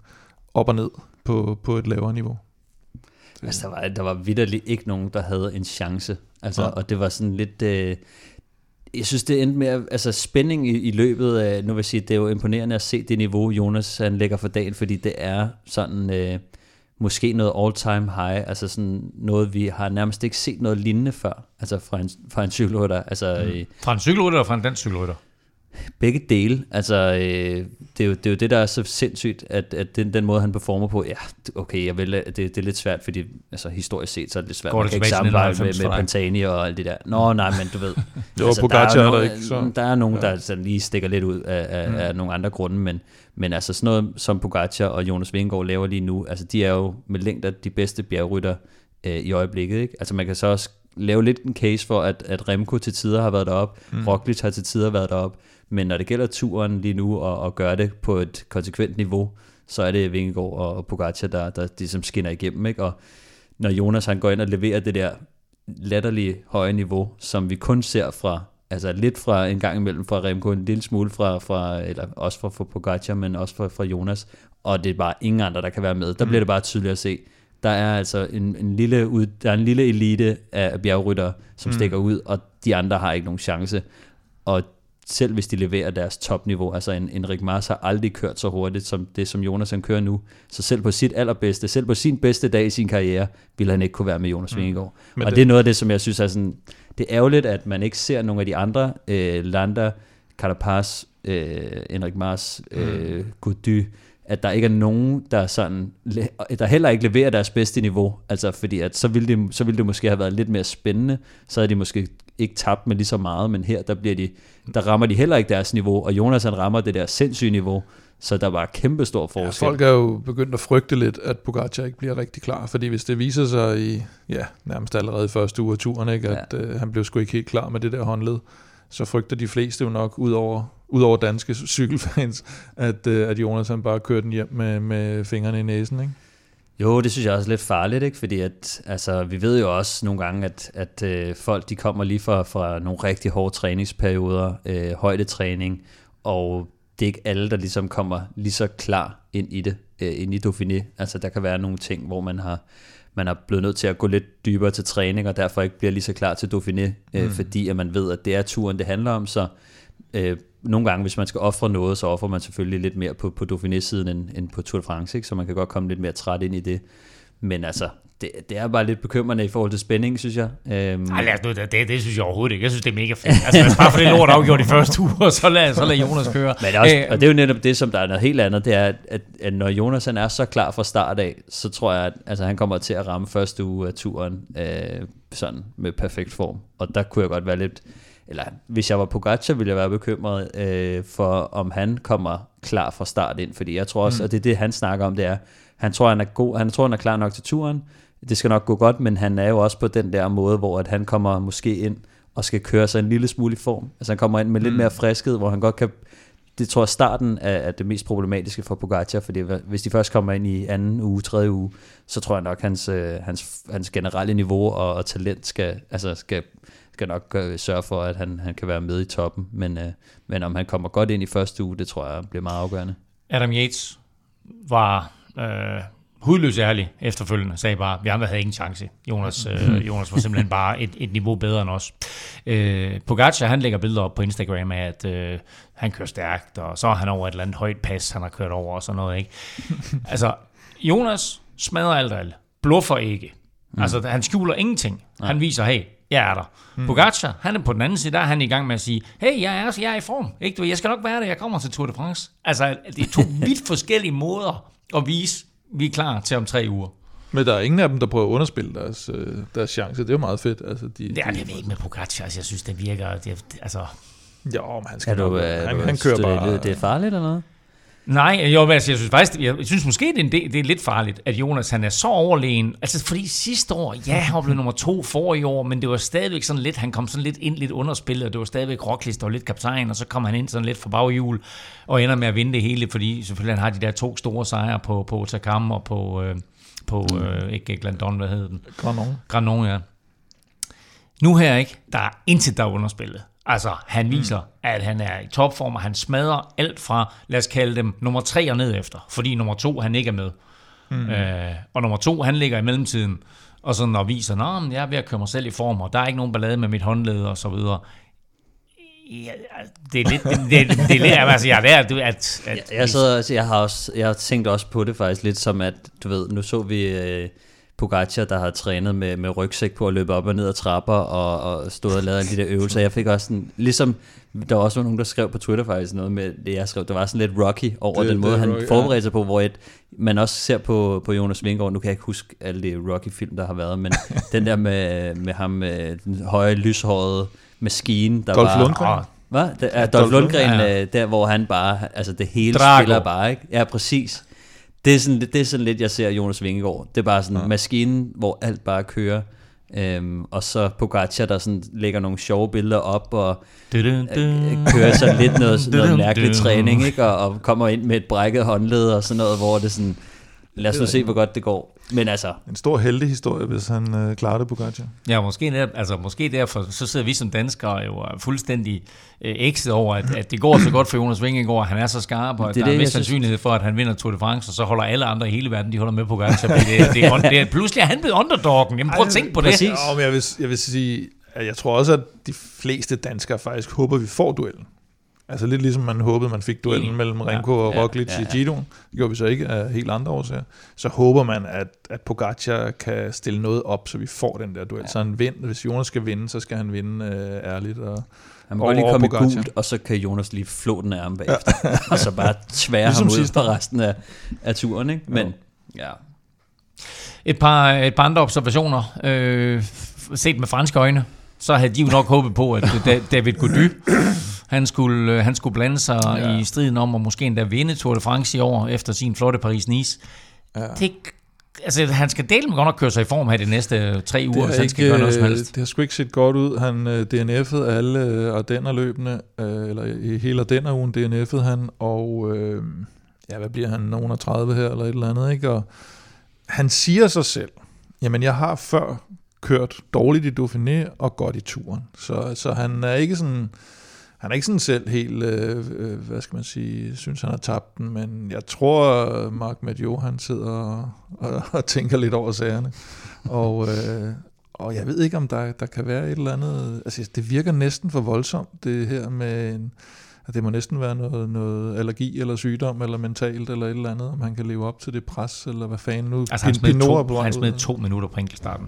op og ned på, på et lavere niveau. Altså, der var, der var vidderligt ikke nogen, der havde en chance. Altså, Nej. og det var sådan lidt... Øh, jeg synes, det endte med, altså spænding i, i løbet af, nu vil jeg sige, det er jo imponerende at se det niveau, Jonas han lægger for dagen, fordi det er sådan, øh, måske noget all-time high, altså sådan noget, vi har nærmest ikke set noget lignende før, altså fra en, fra en cykelrytter, altså mm. Fra en cykelrytter og fra en dansk cykelrytter? Begge dele, altså øh, det, er jo, det er jo det, der er så sindssygt, at, at den, den måde, han performer på, ja, okay, jeg vil, det, det er lidt svært, fordi altså, historisk set, så er det lidt svært, Går man det ikke 1990 med, med? Pantani og alt det der. Nå, nej, men du ved. Jo, altså, Pogacar der er er, der ikke, så- der er nogen, Ja. der sådan lige stikker lidt ud af, af, mm. af nogle andre grunde, men, men altså sådan noget som Pogacar og Jonas Vingegaard laver lige nu, altså de er jo med længder de bedste bjergrytter øh, i øjeblikket, ikke? Altså man kan så også lave lidt en case for, at, at Remco til tider har været derop, mm. Roglic har til tider været derop, men når det gælder turen lige nu og, og gøre det på et konsekvent niveau, så er det Vingegaard og, og Pogacar, der, der ligesom skinner igennem, ikke? Og når Jonas han går ind og leverer det der latterlige høje niveau, som vi kun ser fra, altså lidt fra en gang imellem fra Remco, en lille smule fra, fra eller også fra, fra Pogacar, men også fra, fra Jonas, og det er bare ingen andre, der kan være med. Der bliver det bare tydeligt at se, der er altså en, en lille, ud, der er en lille elite af bjergryttere, som mm. stikker ud, og de andre har ikke nogen chance. Og selv hvis de leverer deres topniveau, altså en, en Rick Mars har aldrig kørt så hurtigt som det, som Jonas han kører nu. Så selv på sit allerbedste, selv på sin bedste dag i sin karriere, ville han ikke kunne være med Jonas mm. Vingegaard. Men Og det- det er noget af det, som jeg synes er sådan, det er ærgerligt, at man ikke ser nogle af de andre, øh, Landa, Carapaz, øh, Henrik Mars, øh, Gody, at der ikke er nogen, der sådan, der heller ikke leverer deres bedste niveau. Altså fordi, at så ville, det, så ville det måske have været lidt mere spændende. Så havde de måske ikke tabt med lige så meget, men her, der, bliver de, der rammer de heller ikke deres niveau, og Jonas han rammer det der sindssyge niveau, så der var kæmpe stor Ja, forskel. folk er jo begyndt at frygte lidt, at Pogacar ikke bliver rigtig klar, fordi hvis det viser sig i, ja, nærmest allerede i første uge af turen, ikke, at ja. øh, han blev sgu ikke helt klar med det der håndled, så frygter de fleste jo nok, ud over, ud over danske cykelfans, at, øh, at Jonas han bare kører den hjem med, med fingrene i næsen, ikke? Jo, det synes jeg også er lidt farligt, ikke? fordi at, altså, vi ved jo også nogle gange, at, at øh, folk de kommer lige fra, fra nogle rigtig hårde træningsperioder, øh, højdetræning, og det er ikke alle, der ligesom kommer lige så klar ind i det, øh, ind i Dauphiné. Altså der kan være nogle ting, hvor man har man er blevet nødt til at gå lidt dybere til træning, og derfor ikke bliver lige så klar til Dauphiné, øh, mm. fordi at man ved, at det er turen, det handler om, så øh, nogle gange, hvis man skal ofre noget, så offrer man selvfølgelig lidt mere på, på Dauphiné-siden end, end på Tour de France, ikke? så man kan godt komme lidt mere træt ind i det. men altså, det, det er bare lidt bekymrende i forhold til spænding, synes jeg. Øhm, Ej, lad os nu, det, det, det, synes jeg overhovedet ikke. Jeg synes, det er mega fedt. Altså, bare få det lort afgjort i første uge, og så lad, så lad Jonas køre. Men det er også, Øh, og det er jo netop det, som der er noget helt andet, det er, at, at, at når Jonas han er så klar fra start af, så tror jeg, at altså, han kommer til at ramme første uge af turen øh, sådan med perfekt form. Og der kunne jeg godt være lidt, eller hvis jeg var Pogacar, ville jeg være bekymret øh, for, om han kommer klar fra start ind, fordi jeg tror også, mm. og det er det, han snakker om, det er, han tror, han er god, han tror, han er klar nok til turen, det skal nok gå godt, men han er jo også på den der måde, hvor at han kommer måske ind og skal køre sig en lille smule i form. Altså han kommer ind med lidt mere friskhed, hvor han godt kan det tror jeg starten er, er det mest problematiske for Pogacar, fordi hvis de først kommer ind i anden uge, tredje uge, så tror jeg nok, hans, øh, hans, hans generelle niveau og, og talent skal, altså skal, skal nok gøre, sørge for, at han, han kan være med i toppen. Men, øh, men om han kommer godt ind i første uge, det tror jeg bliver meget afgørende. Adam Yates var øh, hudløs ærlig efterfølgende, sagde bare, vi andre havde ingen chance. Jonas, øh, Jonas var simpelthen bare et, et niveau bedre end os. Øh, Pogacar, han lægger billeder op på Instagram af, at øh, han kører stærkt, og så er han over et eller andet højt pas, han har kørt over og sådan noget. Ikke? altså, Jonas smadrer alt og alt. Bluffer ikke. Mm. Altså, han skjuler ingenting. Nej. Han viser, hey, jeg er der. Mm. Pogacar, han er på den anden side, der er han i gang med at sige, hey, jeg er, jeg er i form. Ikke? Du, Jeg skal nok være der, jeg kommer til Tour de France. Altså, det er to vidt forskellige måder at vise, vi er klar til om tre uger. Men der er ingen af dem, der prøver at underspille deres, øh, deres chance. Det er jo meget fedt. Altså, de, Det er de, det ikke med Pogacar, altså, jeg synes, det virker... Det, altså, Jo, men han skal Er du, nok, er han, du, han kører det, bare... Det, det er farligt eller noget? Nej, jo, altså, jeg synes faktisk, jeg synes måske, det er, en del, det er lidt farligt, at Jonas han er så overlegen. Altså, fordi sidste år, ja, han blevet nummer to for i år, men det var stadigvæk sådan lidt, han kom sådan lidt ind, lidt underspillet, og det var stadigvæk der var lidt kaptajn, og så kom han ind sådan lidt fra baghjul, og ender med at vinde det hele, fordi selvfølgelig han har de der to store sejre på, på Takam og på, øh, på øh, ikke Glandon, hvad hed den? Granon. Granon, ja. Nu her ikke, der er intet, der er underspillet. Altså, han viser, mm. at han er i topform, og han smadrer alt fra, lad os kalde dem, nummer tre og ned efter, fordi nummer to, han ikke er med. Mm. Øh, og nummer to, han ligger i mellemtiden, og sådan og viser, at jeg er ved at køre mig selv i form, og der er ikke nogen ballade med mit håndled, og så videre. Ja, det er lidt, det, det, det, er lidt, altså, ja, det er, du- at, at Jeg, jeg, også- jeg, har også, jeg har tænkt også på det faktisk lidt som, at du ved, nu så vi øh, Pogacar, der har trænet med, med rygsæk på at løbe op og ned ad trapper og, og stået og lavet alle de der øvelser. Jeg fik også sådan, ligesom, der var også nogen, der skrev på Twitter faktisk noget med det, jeg skrev. Der var sådan lidt Rocky over Det- den måde, det han Rocky, ja. forberedte sig på, hvor et, man også ser på, på Jonas Vingegaard, nu kan jeg ikke huske alle de Rocky-film, der har været, men den der med, med ham med den høje, lyshårede maskine, der Dolph var... Lundgren. Hvad? Det er Dolph Lundgren, ja. øh, der hvor han bare, altså det hele Drago. spiller bare, ikke? Ja, præcis. Det er, sådan, det, det er sådan lidt, jeg ser Jonas Vingegaard. Det er bare sådan ja. maskinen, hvor alt bare kører. Øhm, og så Pogacar, der sådan lægger nogle sjove billeder op, og øh, kører sådan lidt noget, noget mærkelig træning, ikke? Og, og kommer ind med et brækket håndled og sådan noget, hvor det sådan, lad os nu se, hvor godt det går. Men altså, En stor heldig historie, hvis han øh, klarer det, Pogacar. Ja, måske, der, altså, måske derfor, så sidder vi som danskere jo er fuldstændig øh, ekset over, at, at det går så godt for Jonas Vingegaard, han er så skarp, og Det er der er det, en vis jeg synes- sandsynlighed for, at han vinder Tour de France, og så holder alle andre i hele verden, de holder med på gang. Så det, det, det, er, det er, pludselig er han blevet underdoggen. Jamen prøv at tænke på det. præcis. Ja, men jeg vil, jeg vil sige, at jeg tror også, at de fleste danskere faktisk håber, at vi får duellen. Altså lidt ligesom man håbede, man fik duellen mellem Ja, Renko og ja, Roglic ja, i ja. Giroen. Det gjorde vi så ikke af helt andre årsager. Så håber man, at, at Pogacar kan stille noget op, så vi får den der duel. Så han vinder. Hvis Jonas skal vinde, så skal han vinde øh, ærligt. Og, han må Over godt lige komme i gult, og så kan Jonas lige flå den af ham bagefter. og så bare tvære Ligesom ham ud sidste på år. resten af, af turen, ikke? Men, ja. Et par, et par andre observationer, øh, set med franske øjne, så havde de jo nok håbet på, at Da- David Gody, han skulle, øh, han skulle blande sig ja. I striden om at måske endda vinde Tour de France i år, efter sin flotte Paris-Nice. ja. Det, altså, han skal dele med godt nok køre sig i form her de næste tre uger, hvis han skal gøre noget som øh, helst. det har sgu ikke set godt ud. Han øh, DNF'ede alle øh, Ardenner-løbene, øh, eller i hele Ardenner-ugen DNF'ede han, og øh, ja, hvad bliver han, nogen af 30 her, eller et eller andet, ikke? Og han siger sig selv, jamen jeg har før kørt dårligt i Dauphiné og godt i turen. Så, så han er ikke sådan, han er ikke sådan selv helt, øh, øh, hvad skal man sige, synes han har tabt den, men jeg tror, Mark Madio, han sidder og, og, og tænker lidt over sagerne. Og, øh, og jeg ved ikke, om der, der kan være et eller andet... Altså, det virker næsten for voldsomt, det her med en... at det må næsten være noget, noget allergi eller sygdom eller mentalt eller et eller andet, om han kan leve op til det pres, eller hvad fanden nu. Altså han smed, to, han smed to minutter på enkeltstarten.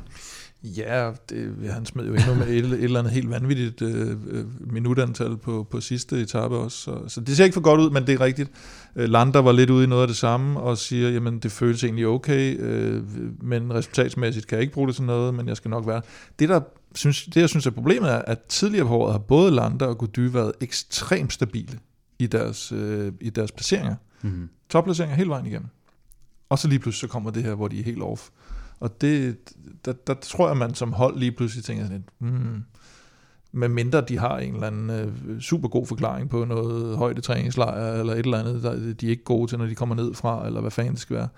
Ja, det, han smed jo endnu med et, et eller andet helt vanvittigt øh, øh, minutantal på, på sidste etape også. Så, så det ser ikke for godt ud, men det er rigtigt. Øh, Lander var lidt ude i noget af det samme og siger, jamen det føles egentlig okay, øh, men resultatsmæssigt kan jeg ikke bruge det til noget, men jeg skal nok være. Det, der synes, det jeg synes er problemet er, at tidligere på året har både Lander og Gody været ekstremt stabile i deres, øh, i deres placeringer. Mm-hmm. Topplaceringer hele vejen igennem. Og så lige pludselig så kommer det her, hvor de er helt off. Og det, der, der tror jeg, man som hold lige pludselig tænker sådan lidt, hmm, med mindre de har en eller anden øh, super god forklaring på noget højdetræningslejr eller et eller andet, der de er ikke gode til, når de kommer ned fra, eller hvad fanden det skal være.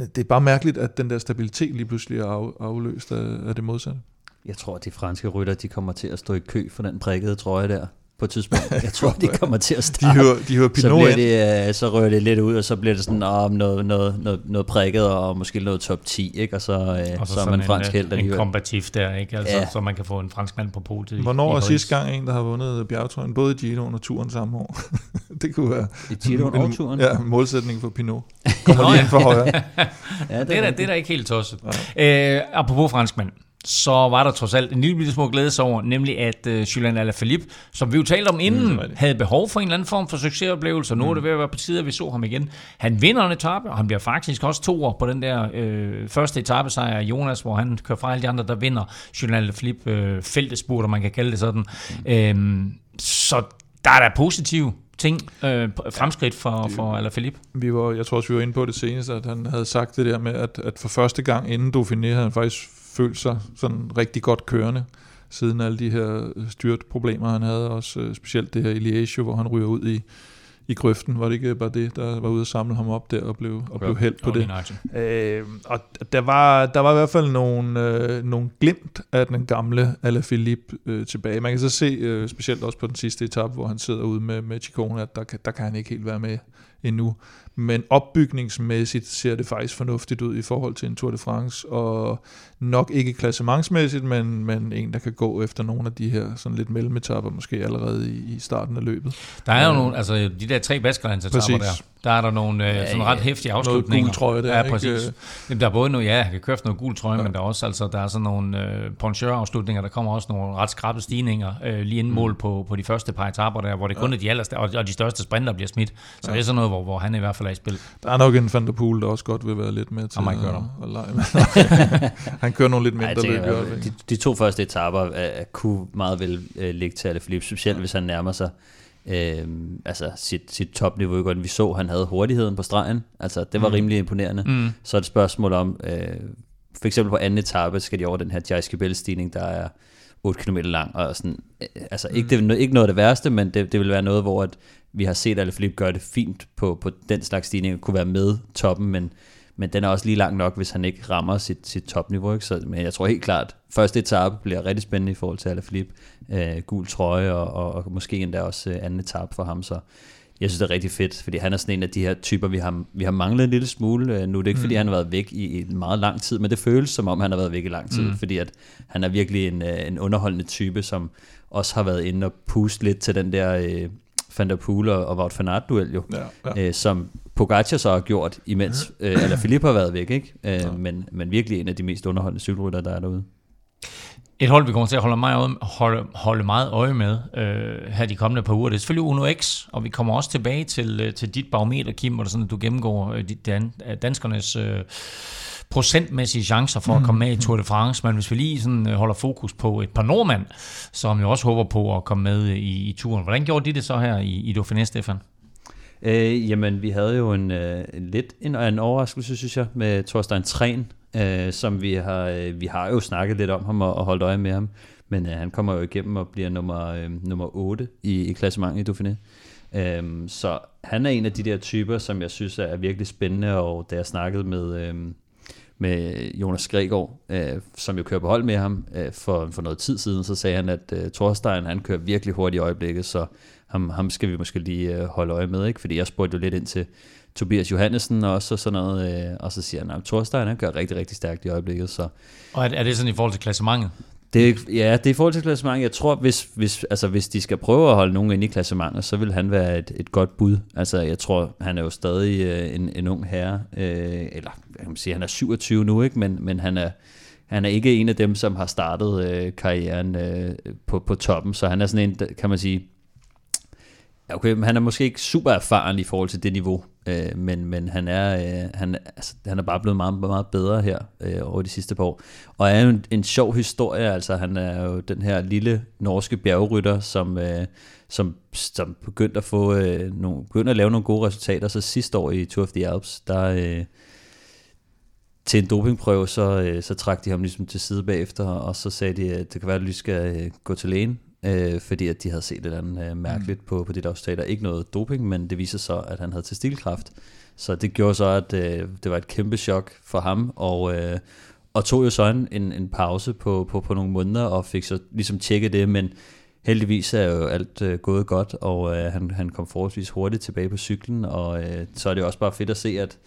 Øh, det er bare mærkeligt, at den der stabilitet lige pludselig er af, afløst af, af det modsatte. Jeg tror, at de franske rytter, de kommer til at stå i kø for den prikkede trøje der på et tidspunkt. Jeg tror, de kommer til at De starte. hører, de hører så, Pinot bliver ind. det, øh, så rører det lidt ud, og så bliver det sådan om noget, noget, noget, noget prikket, og måske noget top 10, ikke? og så, øh, Og så, så er man fransk en, held en alligevel. kombativ der, ikke? Altså, Ja. så man kan få en fransk mand på podiet. Hvornår er sidste gang en, der har vundet bjergtrøjen, både i Giroen og turen samme år? det kunne være I Giroen og turen? Ja, målsætning for Pinot. Kommer lige ja. ind for højre. ja, Det er, da, det er da ikke helt tosset. Øh, apropos franskmand, så var der trods alt en lille bitte små glædes over, nemlig at uh, Julian Alaphilippe, som vi jo talte om inden, Mm, mm, havde behov for en eller anden form for succesoplevelse, og nu er det ved at være på tide, at vi så ham igen. Han vinder en etape, og han bliver faktisk også to år på den der øh, første etappesejr af Jonas, hvor han kører fra alle de andre, der vinder Julian Alaphilippe øh, feltespurt, om man kan kalde det sådan. Mm. Øhm, så der er der positive ting, øh, fremskridt for, for Alaphilippe. Vi var, jeg tror også, vi var inde på det seneste, at han havde sagt det der med, at, at for første gang inden Dauphiné havde han faktisk følt sig sådan rigtig godt kørende, siden alle de her styrt problemer, han havde, også øh, specielt det her Liège, hvor han ryger ud i, i grøften. Var det ikke bare det, der var ude at samle ham op der og blev, og blev hældt på det? Øh, og der var, der var i hvert fald nogle, øh, nogle glimt af den gamle Alaphilippe øh, tilbage. Man kan så se, øh, specielt også på den sidste etape, hvor han sidder ude med, med Chicone, at der, kan- der kan han ikke helt være med endnu. Men opbygningsmæssigt ser det faktisk fornuftigt ud i forhold til en Tour de France, og nok ikke klassementsmæssigt, men, men en, der kan gå efter nogle af de her sådan lidt mellemetapper, måske allerede i, i starten af løbet. Der er jo Øh, nogle, altså de der tre baskerlandsetapper præcis. der, der er der nogle øh, sådan ret hæftige afslutninger. gul trøje der, Ja, ikke? præcis. Jamen, der er både noget, ja, han kan køre efter noget gul trøje, ja. men der er også altså, der er sådan nogle øh, poncheur-afslutninger, der kommer også nogle ret skrappe stigninger øh, lige inden mål på, på de første par etapper der, hvor det kun er de allerste, og, og de største sprinter bliver smidt. Så det er sådan noget, hvor, hvor han i hvert fald er i spil. Der er nok en Van der Poel, der også godt vil være lidt med til har jeg at, at lege med. han kører nogle lidt mindre løb de, de to første etaper uh, kunne meget vel uh, ligge til Alaphilippe, specielt hvis han nærmer sig uh, altså sit, sit topniveau. Ikke? Og Vi så, han havde hurtigheden på stregen. Altså, det var Mm. rimelig imponerende. Mm. Så er det et spørgsmål om, uh, for eksempel på anden etape skal de over den her Jais stigning der er 8 km lang. Og sådan, uh, altså, ikke, det, er ikke noget af det værste, men det, det vil være noget, hvor at vi har set Alaphilippe gøre det fint på, på den slags stigning, kunne være med toppen, men men den er også lige lang nok, hvis han ikke rammer sit, sit topniveau. Ikke? Så, men jeg tror helt klart, første etape bliver rigtig spændende i forhold til Alaphilippe. Øh, gul trøje, og, og, og måske endda også øh, anden etape for ham. Så jeg synes, det er rigtig fedt, fordi han er sådan en af de her typer, vi har, vi har manglet en lille smule. Øh, nu er det ikke, fordi Mm. han har været væk i, i meget lang tid, men det føles som om, han har været væk i lang tid, Mm. fordi at han er virkelig en, øh, en underholdende type, som også har været inde og puste lidt til den der øh, Van der Poel og, og Wout van Aert duel jo Ja, ja. øh, som Pogacar så har gjort, imens øh, eller Philippe har været væk, ikke? Øh, men, men virkelig en af de mest underholdende cykelrytter, der er derude. Et hold, vi kommer til at holde meget øje, holde, holde meget øje med øh, her de kommende par uger, det er selvfølgelig Uno X, og vi kommer også tilbage til, øh, til dit barometer, Kim, hvor det sådan, at du gennemgår øh, dan, øh, danskernes øh, procentmæssige chancer for at komme med i Tour de France, men hvis vi lige sådan, holder fokus på et par nordmænd, som jo også håber på at komme med i, i turen. Hvordan gjorde de det så her i, i Dauphiné, Stefan? Øh, jamen, vi havde jo en, øh, lidt en, en overraskelse, synes jeg, med Thorstein Træn, øh, som vi har, øh, vi har jo snakket lidt om ham og, og holdt øje med ham, men øh, han kommer jo igennem og bliver nummer, øh, nummer 8 i, i klassementet i Dauphiné. Øh, så han er en af de der typer, som jeg synes er virkelig spændende, og da jeg snakkede med, Øh, med Jonas Gregor, øh, som jo kører på hold med ham øh, for, for noget tid siden, så sagde han, at øh, Thorstein, han kører virkelig hurtigt i øjeblikket, så ham, ham skal vi måske lige øh, holde øje med, ikke? fordi jeg spurgte jo lidt ind til Tobias Johannesen også, og sådan noget, øh, og så siger han, at Thorstein, han kører rigtig, rigtig stærkt i øjeblikket, så Og er, er det sådan i forhold til klassementet? Det, er- ja, det er i forhold til klassementet. Jeg tror, hvis, hvis, altså, hvis de skal prøve at holde nogen inde i klassementet, så vil han være et, et godt bud. Altså, jeg tror, han er jo stadig øh, en, en ung herre. Øh, eller, hvad kan man sige, han er 27 nu, ikke? Men, men han er, han er ikke en af dem, som har startet øh, karrieren øh, på, på toppen. Så han er sådan en, kan man sige, Okay, men han er måske ikke super erfaren i forhold til det niveau, øh, men, men han, er, øh, han, altså, han er bare blevet meget, meget bedre her øh, over de sidste par år. Og er jo en, en sjov historie, altså han er jo den her lille norske bjergrytter, som, øh, som, som begyndte at få øh, nogle, begyndte at lave nogle gode resultater, så sidste år i Tour of the Alps, der øh, til en dopingprøve, så, øh, så trak de ham ligesom til side bagefter, og så sagde de, at det kan være, at du lige skal øh, gå til lægen, øh, fordi at de havde set et eller andet øh, mærkeligt mm. på, på det resultater. Ikke noget doping, men det viser så, at han havde testikkelkræft. Så det gjorde så, at øh, det var et kæmpe chok for ham, og, øh, og tog jo så en, en, en pause på, på, på nogle måneder, og fik så ligesom tjekket det, men heldigvis er jo alt øh, gået godt, og øh, han, han kom forholdsvis hurtigt tilbage på cyklen, og øh, så er det jo også bare fedt at se, at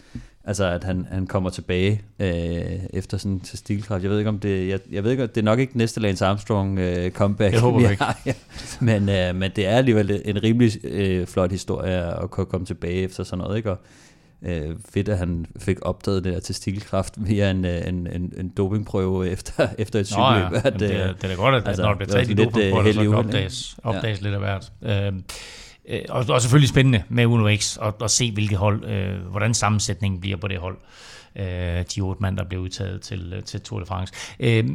Altså at han, han kommer tilbage øh, efter sådan til stilkraft. Jeg ved ikke om det, jeg, jeg ved ikke, det er nok ikke næste Lance Armstrong øh, comeback. Det håber ikke. har, ja. men, øh, men det er alligevel en rimelig øh, flot historie at kunne komme tilbage efter sådan noget, ikke? Og, øh, fedt, at han fik opdaget det der testikkelkræft via en, øh, en, en, en dopingprøve efter, efter et ja, cykelløb. Jamen, det, er, det er da godt, at altså, når det bliver taget i sådan lidt, doping øh, så kan opdages, opdages lidt af hvert. Øh, øh, og, og selvfølgelig spændende med Uno X at, at se, hvilket hold, øh, hvordan sammensætningen bliver på det hold. Øh, de otte mand, der bliver udtaget til, øh, til Tour de France. Øh,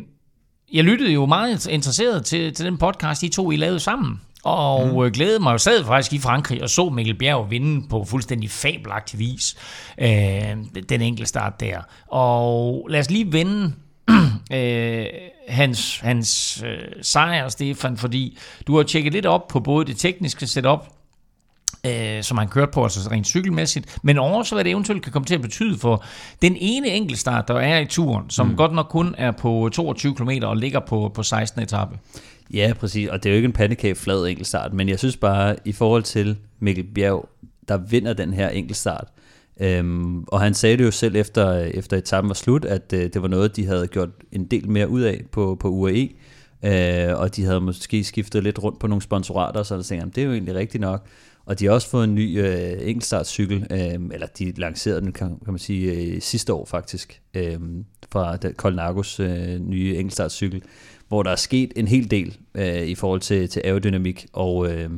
jeg lyttede jo meget interesseret til, til den podcast, I to I lavede sammen. Og mm. glædede mig jo sad faktisk i Frankrig og så Mikkel Bjerg vinde på fuldstændig fabelagtig vis øh, den enkelte start der. Og lad os lige vende øh, hans, hans øh, sejr, Stefan, fordi du har tjekket lidt op på både det tekniske setup, øh, som han kørte på, altså rent cykelmæssigt, men også hvad det eventuelt kan komme til at betyde for den ene enkeltstart, der er i turen, som mm. godt nok kun er på 22 km og ligger på, på 16. etape. Ja, præcis. Og det er jo ikke en pandekage flad enkeltstart, men jeg synes bare, i forhold til Mikkel Bjerg, der vinder den her enkeltstart, øhm, og han sagde det jo selv efter, efter etappen var slut, at øh, det var noget, de havde gjort en del mere ud af på, på UAE, øh, og de havde måske skiftet lidt rundt på nogle sponsorater, så der tænkte jeg, det er jo egentlig rigtigt nok. Og de har også fået en ny øh, enkeltstartscykel, øh, eller de lancerede den, kan, kan man sige, øh, sidste år faktisk, øh, fra Colnagos øh, nye enkeltstartscykel, hvor der er sket en hel del øh, i forhold til, til aerodynamik, og, øh,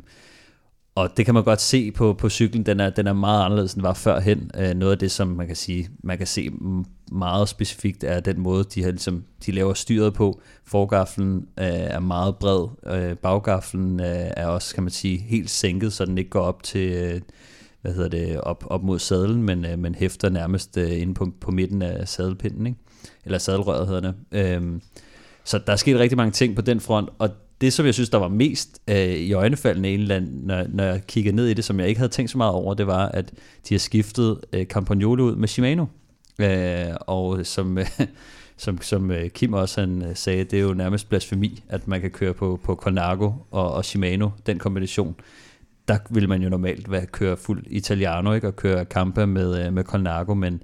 og det kan man godt se på, på cyklen, den er, den er meget anderledes end var førhen. Øh, noget af det, som man kan sige, man kan se mm, meget specifikt, er den måde, de, har, ligesom, de laver styret på. Forgaflen øh, er meget bred, øh, baggaflen øh, er også, kan man sige, helt sænket, så den ikke går op til... Øh, hvad hedder det, op, op mod sadlen, men, øh, men hæfter nærmest øh, inde på, på midten af sadelpinden, ikke? eller sadelrøret hedder det. Øhm, så der er sket rigtig mange ting på den front, og det, som jeg synes, der var mest øh, i øjnefaldene, en eller anden, når, når jeg kiggede ned i det, som jeg ikke havde tænkt så meget over, det var, at de har skiftet øh, Campagnolo ud med Shimano. Øh, og som, øh, som, som øh, Kim også han, øh, sagde, det er jo nærmest blasfemi, at man kan køre på, på Colnago og, og Shimano, den kombination. Der vil man jo normalt være, køre fuld Italiano, ikke? og køre Campa med, øh, med Colnago, men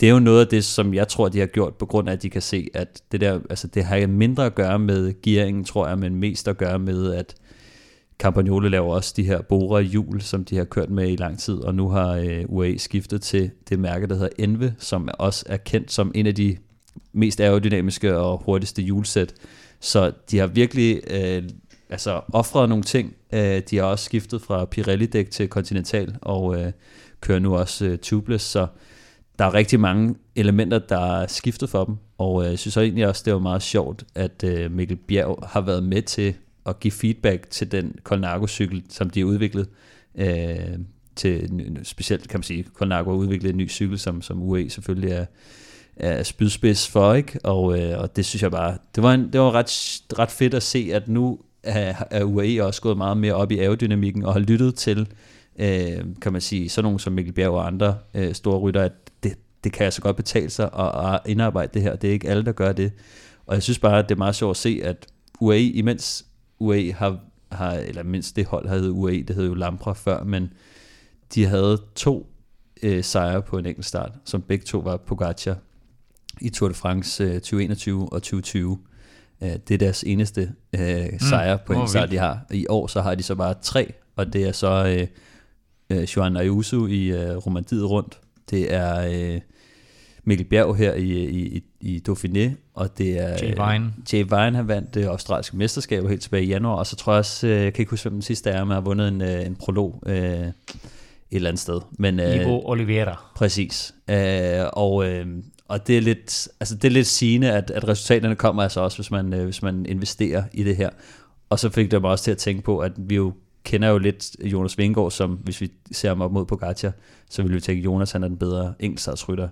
det er jo noget af det, som jeg tror, de har gjort, på grund af, at de kan se, at det der, altså det har mindre at gøre med gearingen, tror jeg, men mest at gøre med, at Campagnolo laver også de her Bora hjul, som de har kørt med i lang tid, og nu har øh, UAE skiftet til det mærke, der hedder Enve, som også er kendt som en af de mest aerodynamiske og hurtigste hjulsæt. Så de har virkelig øh, altså offret nogle ting. Øh, de har også skiftet fra Pirelli-dæk til Continental, og øh, kører nu også øh, tubeless, så der er rigtig mange elementer, der er skiftet for dem, og øh, jeg synes egentlig også, det var meget sjovt, at øh, Mikkel Bjerg har været med til at give feedback til den Colnago-cykel, som de har udviklet. Øh, til, specielt kan man sige, Colnago har udviklet en ny cykel, som, som UE selvfølgelig er, er spydspids for, ikke? Og, øh, og det synes jeg bare, det var, en, det var ret, ret fedt at se, at nu er, er UAE også gået meget mere op i aerodynamikken, og har lyttet til, øh, kan man sige, sådan nogen som Mikkel Bjerg og andre øh, store rytter, at det, det kan altså godt betale sig at, at indarbejde det her. Det er ikke alle, der gør det. Og jeg synes bare, at det er meget sjovt at se, at UAE, imens UAE har, har eller mindst det hold havde UAE, det hed jo Lampra før, men de havde to øh, sejre på en enkelt start, som begge to var Pogacar i Tour de France øh, 2021 og 2020. Øh, det er deres eneste øh, sejr på hvor en sejr, vildt. de har. I år så har de så bare tre, og det er så øh, øh, Joan Ayuso i øh, Romandiet rundt. Det er øh, Mikkel Bjerg her i, i, i, Dauphiné, og det er... Jay Vine. Jay Vine har vandt det australske mesterskab helt tilbage i januar, og så tror jeg også, øh, jeg kan ikke huske, hvem den sidste er, men har vundet en, øh, en prolog øh, et eller andet sted. Men, øh, Ivo Oliveira. Præcis. Øh, og, øh, og det er lidt, altså det er lidt sigende, at, at resultaterne kommer altså også, hvis man, øh, hvis man investerer i det her. Og så fik det mig også til at tænke på, at vi jo kender jo lidt Jonas Vingegaard, som hvis vi ser ham op mod Pogacar, så vil vi tænke, at Jonas han er den bedre enkeltstartsrytter.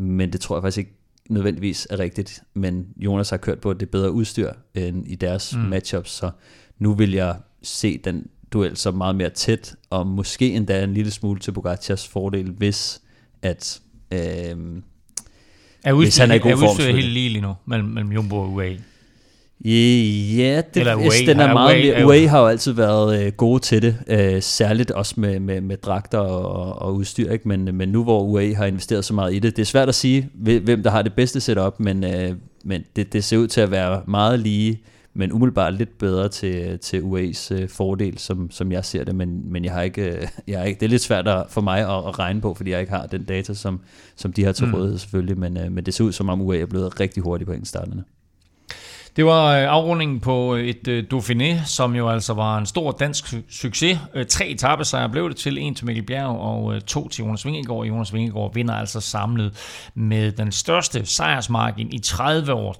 Men det tror jeg faktisk ikke nødvendigvis er rigtigt. Men Jonas har kørt på, at det er bedre udstyr end i deres mm. matchups, så nu vil jeg se den duel som meget mere tæt, og måske endda en lille smule til Pogacars fordel, hvis at øh, Er Hvis han er i god er form, selvfølgelig. helt lige lige nu mellem, mellem Jumbo og UAE? Ja, det, Eller Way. den er Ja, meget Way mere, er Way har jo altid været øh, gode til det, øh, særligt også med, med, med dragter og, og udstyr, ikke? Men, men nu hvor UAE har investeret så meget i det, det er svært at sige, hvem der har det bedste setup, men, øh, men det, det ser ud til at være meget lige, men umiddelbart lidt bedre til, til UAE's øh, fordel, som, som jeg ser det, men, men jeg har ikke, øh, jeg har ikke, det er lidt svært at, for mig at, at regne på, fordi jeg ikke har den data, som, som de har til Mm. rådighed selvfølgelig, men, øh, men det ser ud som om UAE er blevet rigtig hurtigt på enkeltstarterne. Det var øh, afrundingen på øh, et øh, Dauphiné, som jo altså var en stor dansk succes. Tre etappesejre blev det til, en til Mikkel Bjerg og to til Jonas Vingegaard. Jonas Vingegaard vinder altså samlet med den største sejrsmargin i 30 år.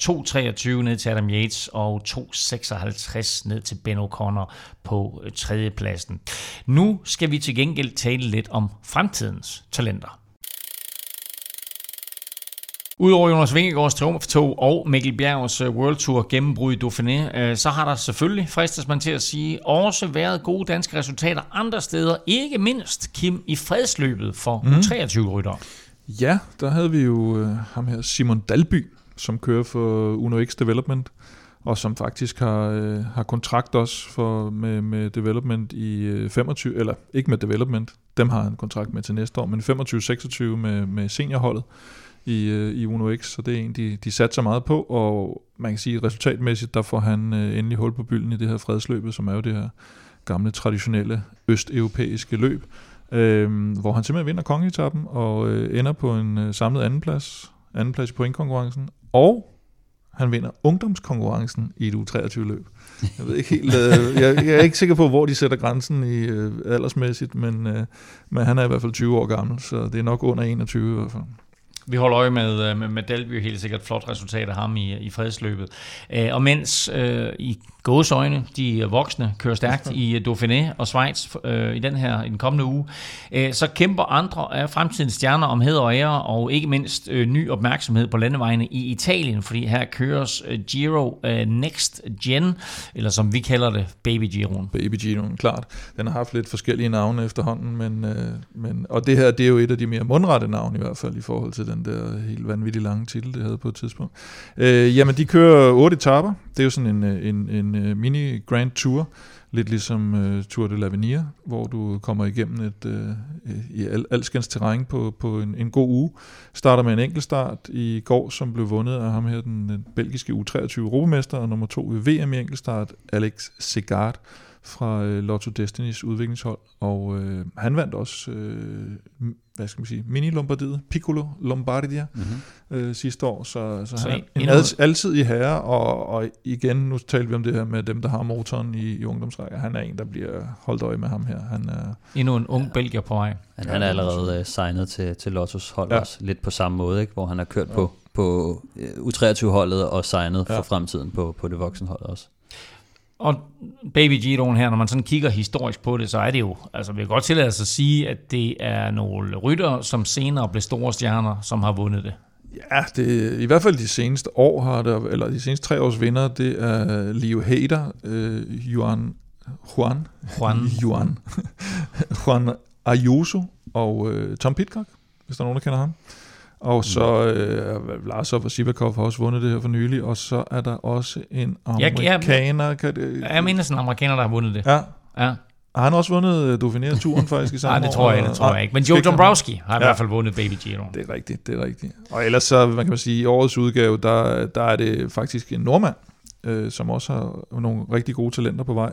2.23 ned til Adam Yates og 2.56 ned til Ben O'Connor på tredjepladsen. Nu skal vi til gengæld tale lidt om fremtidens talenter. Udover Jonas Vingegaards triumftog og Mikkel Bjergs øh, World Tour gennembrud i Dauphiné, øh, så har der selvfølgelig, fristes man til at sige, også været gode danske resultater andre steder. Ikke mindst, Kim, i fredsløbet for mm. 23-ryttere. Ja, der havde vi jo øh, ham her, Simon Dalby, som kører for Uno X Development, og som faktisk har, øh, har kontrakt også for, med, med Development i øh, 25, eller ikke med Development, dem har han kontrakt med til næste år, men 25-26 med, med seniorholdet i, øh, i Uno X, så det er en, de, de satser meget på, og man kan sige, at resultatmæssigt, der får han øh, endelig hul på bylden i det her fredsløbet, som er jo det her gamle, traditionelle østeuropæiske løb, øh, hvor han simpelthen vinder kongeetappen og øh, ender på en øh, samlet andenplads, andenplads i pointkonkurrencen, og han vinder ungdomskonkurrencen i et U23-løb. Jeg ved ikke helt, øh, jeg, jeg er ikke sikker på, hvor de sætter grænsen i øh, aldersmæssigt, men, øh, men han er i hvert fald 20 år gammel, så det er nok under 21 i hvert fald. Vi holder øje med, øh, med, med Dalby, helt sikkert flot resultat af ham i, i fredsløbet. Øh, og mens øh, i gåsøjne, de voksne, kører stærkt i øh, Dauphiné og Schweiz øh, i den her i den kommende uge, øh, så kæmper andre af fremtidens stjerner om hed og ære, og ikke mindst øh, ny opmærksomhed på landevejene i Italien, fordi her køres øh, Giro øh, Next Gen, eller som vi kalder det, Baby Giroen. Baby Giroen, klart. Den har haft lidt forskellige navne efterhånden, men, øh, men, og det her, det er jo et af de mere mundrette navne i hvert fald, i forhold til den der helt vanvittigt lange titel, det havde på et tidspunkt. Øh, jamen, de kører otte etapper. Det er jo sådan en, øh, en, en øh, mini Grand Tour, lidt ligesom øh, Tour de l'Avenir, hvor du kommer igennem et øh, øh i al, alskens terræn på, på en, en god uge. Starter med en enkeltstart i går, som blev vundet af ham her, den, den belgiske U23 europamester, og nummer to ved VM i enkeltstart, Alex Segard fra øh, Lotto Destinys udviklingshold, og øh, han vandt også, øh, hvad skal man sige, mini Lombardiet, Piccolo Lombardia Mm-hmm. øh, sidste år, så, så, Så han er en- al, altid i herre, og, og igen, nu talte vi om det her med dem, der har motoren i, i ungdomsrækker, han er en, der bliver holdt øje med ham her, han er, Endnu en ung belgier på vej. Han, han er allerede uh, signet til, til Lottos hold Ja. ja. også, lidt på samme måde, ikke? hvor han har kørt ja. på, på uh, U23-holdet og signet ja. Ja. for fremtiden på, på det voksenhold også. Og Baby Giroen her, når man sådan kigger historisk på det, så er det jo, altså vi kan godt tillade os at sige, at det er nogle rytter, som senere blev store stjerner, som har vundet det. Ja, det, i hvert fald de seneste år har der, eller de seneste tre års vinder, det er Leo Hader, øh, Juan, Juan, Juan. Juan, Juan Ayuso og øh, Tom Pitcock, hvis der er nogen, der kender ham. Og så øh, Lars og Sivakov har også vundet det her for nylig, og så er der også en jeg- amerikaner. kan det, Jeg mener sådan en amerikaner, der har vundet det. ja, Ja. har han også vundet øh, Dauphiné-turen faktisk i samme Nej, det år? tror jeg ikke, det tror jeg ikke. Men Joe Dombrowski har i Ja. hvert fald vundet Baby Giroen. Det er rigtigt, det er rigtigt. Og ellers så, man kan man sige, i årets udgave, der, der er det faktisk en nordmand, øh, som også har nogle rigtig gode talenter på vej.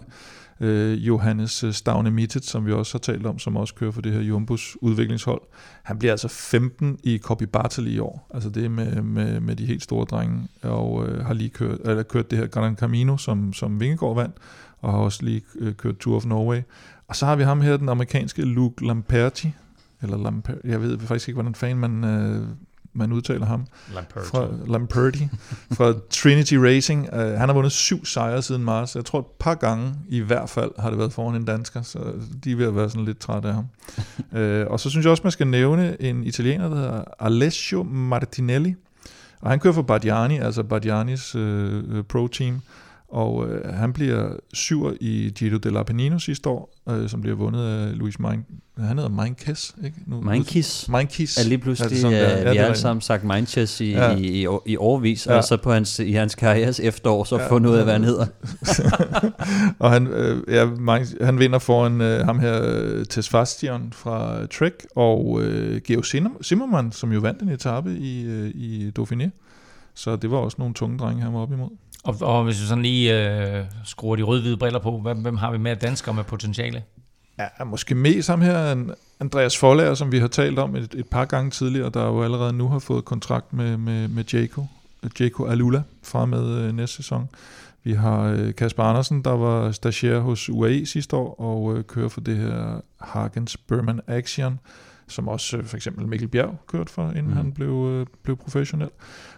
Øh, Johannes øh, Stavne Mittet, som vi også har talt om, som også kører for det her Jumbos udviklingshold. Han bliver altså 15 i Copy Bartali i år. Altså det er med, med, med de helt store drenge, og øh, har lige kørt, eller kørt det her Gran Camino, som, som Vingegaard vandt, og har også lige øh, kørt Tour of Norway. Og så har vi ham her, den amerikanske Luke Lamperti, eller Lamper, jeg ved faktisk ikke, hvordan fan man, øh, man udtaler ham. Lamperti. Fra Lamperti, fra Trinity Racing. Uh, han har vundet syv sejre siden marts. Jeg tror et par gange i hvert fald har det været foran en dansker, så de er ved at være sådan lidt trætte af ham. uh, og så synes jeg også, man skal nævne en italiener, der hedder Alessio Martinelli. Og han kører for Bardiani, altså Bardianis uh, pro-team. Og øh, han bliver syver i Giro dell'Apennino sidste år, øh, som bliver vundet af Luis Mein, han hedder Meinkes, ikke? Nu, Mindkiss Meinkis. er lige pludselig, Altså sådan ja, der. Ja, vi har alle sammen sagt Mindchess i, Ja. ja. i, i, i årvis, Ja. og så på hans, i hans karrieres efterår, så Ja. ja. fundet ud af, hvad han hedder. og han, øh, ja, Mein- han vinder foran øh, ham her, øh, Tesfastian fra øh, Trek, og øh, Geo Zimmermann, som jo vandt en etape i, øh, i Dauphiné. Så det var også nogle tunge drenge, han var op imod. Og, og hvis vi sådan lige øh, skruer de rød-hvide briller på, hvem, hvem har vi med af danskere med potentiale? Ja, måske mest ham her, Andreas Forlager, som vi har talt om et, et par gange tidligere, der jo allerede nu har fået kontrakt med, med, med Jaco, Jaco Alula fra med øh, næste sæson. Vi har øh, Kasper Andersen, der var stagiaire hos UAE sidste år, og øh, kører for det her Hagens Berman Action, som også øh, for eksempel Mikkel Bjerg kørte for, inden mm. Han blev, øh, blev professionel.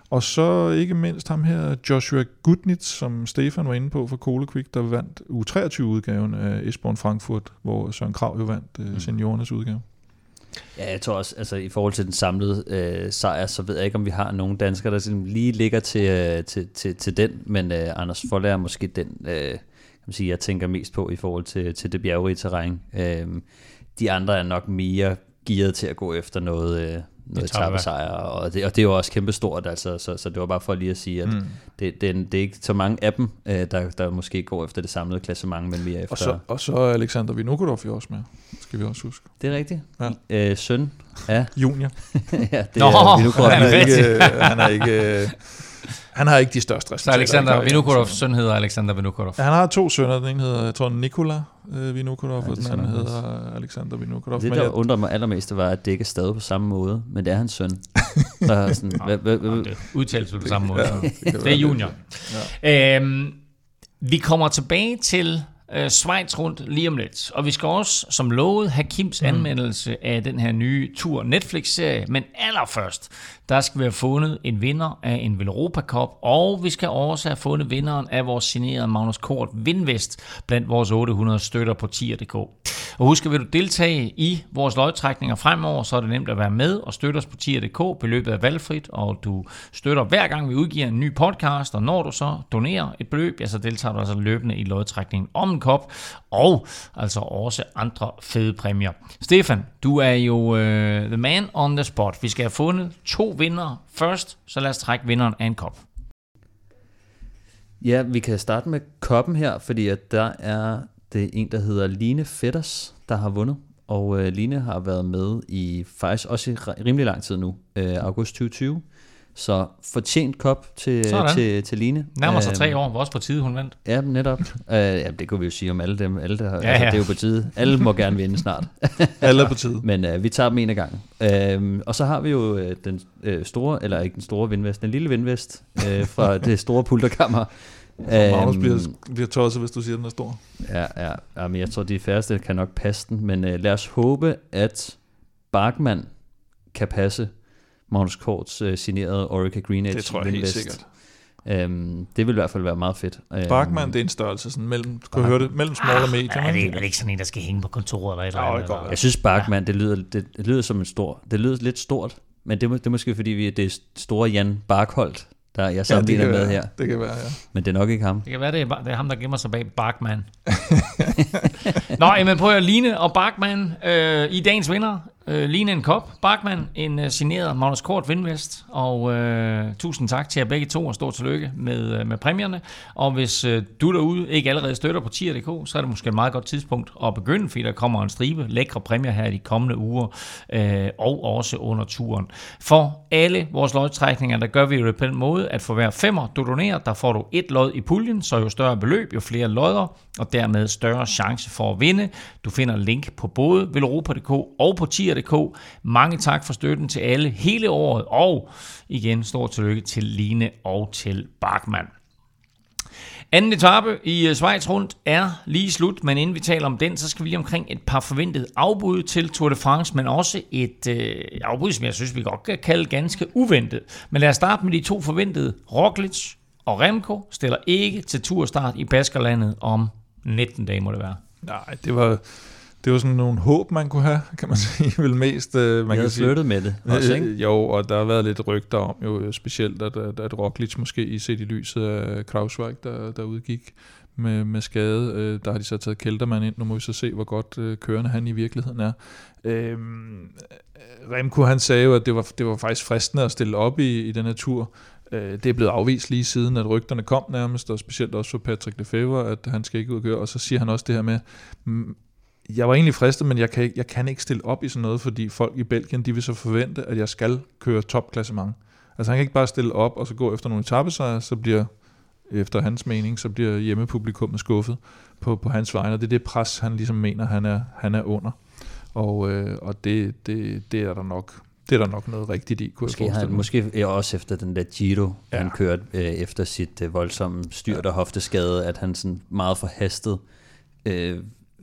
Og så ikke mindst ham her, Joshua Gudnitz, som Stefan var inde på for Cole Quick, der vandt U23-udgaven af Esbjørn Frankfurt, hvor Søren Krav jo vandt øh, Mm. seniorernes udgave. Ja, jeg tror også, altså i forhold til den samlede øh, sejr, så ved jeg ikke, om vi har nogen danskere, der sådan lige ligger til, øh, til, til, til den, men øh, Anders Forlager er måske den, øh, kan man sige, jeg tænker mest på i forhold til, til det bjergerige terræn. Øh, de andre er nok mere gearet til at gå efter noget, øh, noget tager vi etappesejr, og det, og det er jo også kæmpestort, altså, så, så det var bare for lige at sige, at Mm. det, det, er, det er ikke så mange af dem, øh, der, der måske går efter det samlede klassement, men mere efter... Og så, og så er Alexander Vinokurov jo også med, skal vi også huske. Det er rigtigt. Ja. Øh, søn af... Junior. ja, det Nå, er Vinokurov. Han er ikke, øh, han er ikke, øh, han har ikke de største Så resultater. i Alexander så- søn hedder Alexander Vinokurov. Han har to sønner. Den ene hedder, jeg tror, Nikola øh, Vinokurov, Ja, og den anden hedder Alexander Vinokurov. Det, der jeg, undrer mig allermest, var, at det ikke er stadig på samme måde, men det er hans søn. Der er sådan, det udtales på samme måde. ja, det, er junior. Ja. Øhm, vi kommer tilbage til øh, Schweiz rundt lige om lidt. Og vi skal også, som lovet, have Kims anmeldelse af den her nye Tur Netflix-serie. Men allerførst, der skal vi have fundet en vinder af en Velropa Cup, og vi skal også have fundet vinderen af vores signerede Magnus Kort Vindvest blandt vores 800 støtter på tier.dk. Og husk, at vil du deltage i vores lodtrækninger fremover, så er det nemt at være med og støtte os på tier.dk. Beløbet er valgfrit, og du støtter hver gang vi udgiver en ny podcast, og når du så donerer et beløb, ja, så deltager du altså løbende i lodtrækningen om en kop, og altså også andre fede præmier. Stefan, du er jo øh, the man on the spot. Vi skal have fundet to vinder først, så lad os trække vinderen af en kop. Ja, vi kan starte med koppen her, fordi at der er det en, der hedder Line Fetters, der har vundet. Og øh, Line har været med i faktisk også i rimelig lang tid nu, øh, august 2020. Så fortjent kop til, Sådan. til, til Line. Nærmer sig Øhm, tre år, var også på tide, hun vandt. Ja, netop. uh, ja, det kunne vi jo sige om alle dem. Alle der, ja, Ja, altså, ja. Det er jo på tide. Alle må gerne vinde snart. Alle er på tide. Men uh, vi tager dem en af gangen. Uh, og så har vi jo uh, den uh, store, eller ikke den store vindvest, den lille vindvest uh, fra det store pulterkammer. Magnus Øhm, bliver, bliver tosset, hvis du siger, den er stor. Ja, ja, ja, men jeg tror, de færreste kan nok passe den. Men uh, lad os håbe, at Barkman kan passe Magnus Korts uh, signerede Orica Green Edge Det tror jeg helt vindvest. sikkert. Um, det vil i hvert fald være meget fedt. Øhm, Bachmann, det er en størrelse sådan mellem, du kan høre det, mellem small og medium. Er det, ikke? er det ikke sådan en, der skal hænge på kontoret eller et eller Ja, andet? eller? Jeg synes Bachmann, det lyder, det, det lyder som en stor, det lyder lidt stort, men det, må- det er måske fordi, vi, det er store Jan Barkholt, der jeg ja, sammenligner med være, her, Det kan være, ja. men det er nok ikke ham. Det kan være, det er, det er ham, der gemmer sig bag Barkman. Nå, jamen prøv at Line og Barkman øh, i dagens vinder øh, lignende en kop. Bachmann, en øh, signeret Magnus Kort vindvest. Og øh, tusind tak til jer begge to, og stort tillykke med, øh, med præmierne. Og hvis øh, du derude ikke allerede støtter på tier.dk, så er det måske et meget godt tidspunkt at begynde, fordi der kommer en stribe lækre præmier her i de kommende uger, øh, og også under turen. For alle vores lodtrækninger, der gør vi det på den måde, at for hver femmer, du donerer, der får du et lod i puljen, så jo større beløb, jo flere lodder, og dermed større chance for at vinde. Du finder link på både velropa.dk og på tier.dk. Mange tak for støtten til alle hele året, og igen stor tillykke til Line og til Bachmann. Anden etape i øh, Schweiz rundt er lige slut, men inden vi taler om den, så skal vi lige omkring et par forventede afbud til Tour de France, men også et øh, afbud, som jeg synes, vi godt kan kalde ganske uventet. Men lad os starte med de to forventede. Roglic og Remco stiller ikke til turstart i Baskerlandet om 19 dage, må det være. Nej, det var, det var sådan nogle håb, man kunne have, kan man sige, vel mest. Øh, man Jeg kan sige. med det også, ikke? Øh, jo, og der har været lidt rygter om, jo specielt, at, at, at Roglic måske i set i lyset af Krausweig, der, der udgik med, med skade. Øh, der har de så taget Keltermann ind. Nu må vi så se, hvor godt øh, kørende han i virkeligheden er. Øh, Remco, han sagde jo, at det var, det var faktisk fristende at stille op i, i den her tur. Øh, det er blevet afvist lige siden, at rygterne kom nærmest, og specielt også for Patrick Lefebvre, at han skal ikke ud og så siger han også det her med, mm, jeg var egentlig fristet, men jeg kan, ikke, jeg kan ikke stille op i sådan noget, fordi folk i Belgien, de vil så forvente, at jeg skal køre topklassement. Altså han kan ikke bare stille op og så gå efter nogle etappesejre, så bliver, efter hans mening, så bliver hjemmepublikummet skuffet på, på hans vegne, og det er det pres, han ligesom mener, han er, han er under. Og, øh, og det, det, det, er der nok, det er der nok noget rigtigt i, kunne Måske, jeg han, måske også efter den der Giro. Ja. han kørte øh, efter sit øh, voldsomme styrt og hofteskade, at han sådan meget forhastet øh,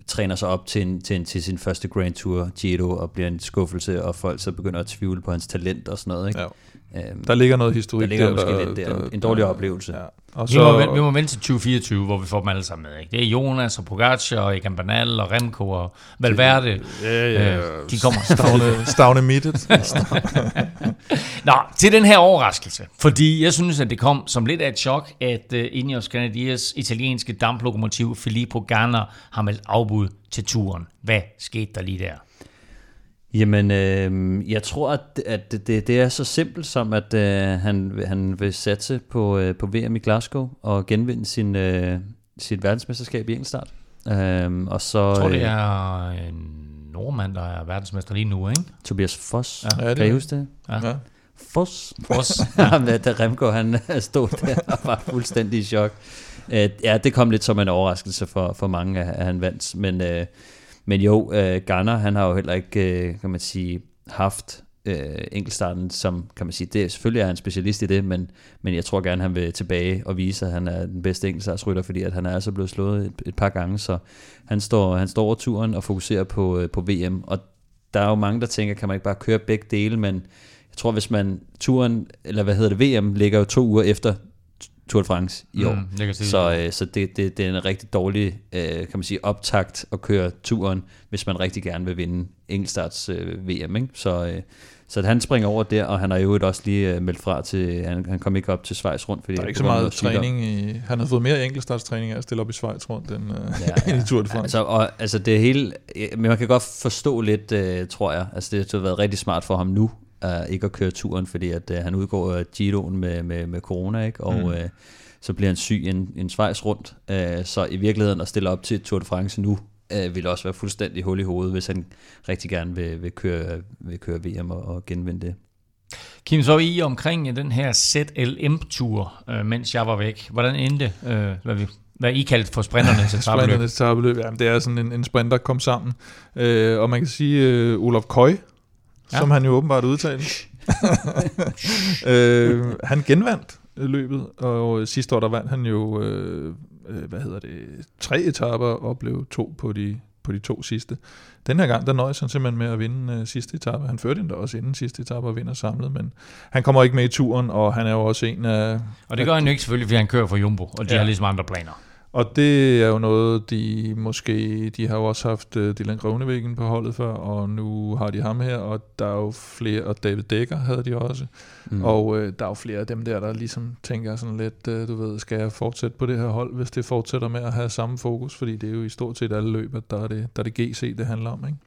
træner sig op til, en, til, en, til sin første Grand Tour Giro og bliver en skuffelse, og folk så begynder at tvivle på hans talent og sådan noget. Ikke? Ja. Øhm, Der ligger noget historik Der ligger der, måske lidt der. En dårlig oplevelse. Ja. Og Vi må, vi må vente til 2024, hvor vi får dem alle sammen med. Ikke? Det er Jonas og Pogacar og Egan Bernal og Remco og Valverde. Ja, ja, Øh, de kommer Stavne, stavne midtet. Nå, til den her overraskelse. Fordi jeg synes, at det kom som lidt af et chok, at uh, Ineos Grenadiers italienske damplokomotiv Filippo Ganna har meldt afbud til turen. Hvad skete der lige der? Jamen, øh, jeg tror, at, at det, det, det er så simpelt som, at øh, han, han vil satse på, øh, på VM i Glasgow og genvinde sin, øh, sit verdensmesterskab i enkeltstart. Øh, og så Jeg tror, det øh, er en nordmand, der er verdensmester lige nu, ikke? Tobias Foss. Ja. Ja, Ja, det kan I huske det? Ja. Ja. Foss. Foss. Der, da Remco han stod der og var fuldstændig i chok. Øh, ja, det kom lidt som en overraskelse for, for mange, at at han vandt. Men, øh, men jo, øh, Garner, han har jo heller ikke, øh, kan man sige, haft øh, enkeltstarten, som kan man sige, det, selvfølgelig er han specialist i det, men, men jeg tror gerne, han vil tilbage og vise, at han er den bedste enkeltstartsrytter, fordi at han er altså blevet slået et, et par gange, så han står, han står over turen og fokuserer på, øh, på VM, og der er jo mange, der tænker, kan man ikke bare køre begge dele, men jeg tror, hvis man turen, eller hvad hedder det, VM, ligger jo to uger efter Tour de France i år. Mm, jeg kan se Så, det. øh, så det, det, det er en rigtig dårlig, øh, kan man sige, optakt at køre turen, hvis man rigtig gerne vil vinde enkeltstarts øh, VM. Ikke? Så, øh, så at han springer over der, og han har jo også lige øh, meldt fra til, han, han kom ikke op til Schweiz rundt, fordi Der er ikke så meget træning i... Han har fået mere enkeltstartstræning af at stille op i Schweiz rundt, end, øh, Ja, end i Tour de France. Altså, og, altså det hele, men man kan godt forstå lidt, øh, tror jeg, altså det har været rigtig smart for ham nu, uh, ikke at køre turen, fordi at uh, han udgår af Giroen med, med, med corona, ikke? og Mm. uh, så bliver han syg en, en Schweiz rundt, uh, så i virkeligheden at stille op til Tour de France nu, uh, vil også være fuldstændig hul i hovedet, hvis han rigtig gerne vil, vil, køre, vil køre VM og, og genvinde det. Kim, så I omkring øh, den her ZLM-tur, øh, mens jeg var væk. Hvordan endte, øh, hvad, vi, hvad I kaldte for sprinternes etabløb? Sprinternes etabløb, ja, det er sådan en, en sprint, der kom sammen. Øh, og man kan sige, øh, Olof Køj, Ja. som han jo åbenbart udtalte, øh, han genvandt løbet, og sidste år der vandt han jo, øh, øh, hvad hedder det, tre etaper og blev to på de, på de to sidste. Den her gang, der nøjes han simpelthen med at vinde øh, sidste etape. Han førte endda også inden sidste etape og vinder samlet, men han kommer ikke med i turen, og han er jo også en af, Og det gør han jo ikke selvfølgelig, fordi han kører for Jumbo, og de Ja. har ligesom andre planer. Og det er jo noget, de måske, de har jo også haft uh, Dylan Grønnevæggen på holdet før, og nu har de ham her, og der er jo flere, og David Dækker havde de også, mm. og uh, der er jo flere af dem der, der ligesom tænker sådan lidt, uh, du ved, skal jeg fortsætte på det her hold, hvis det fortsætter med at have samme fokus, fordi det er jo i stort set alle løb, at der er det, der er det GC, det handler om, ikke?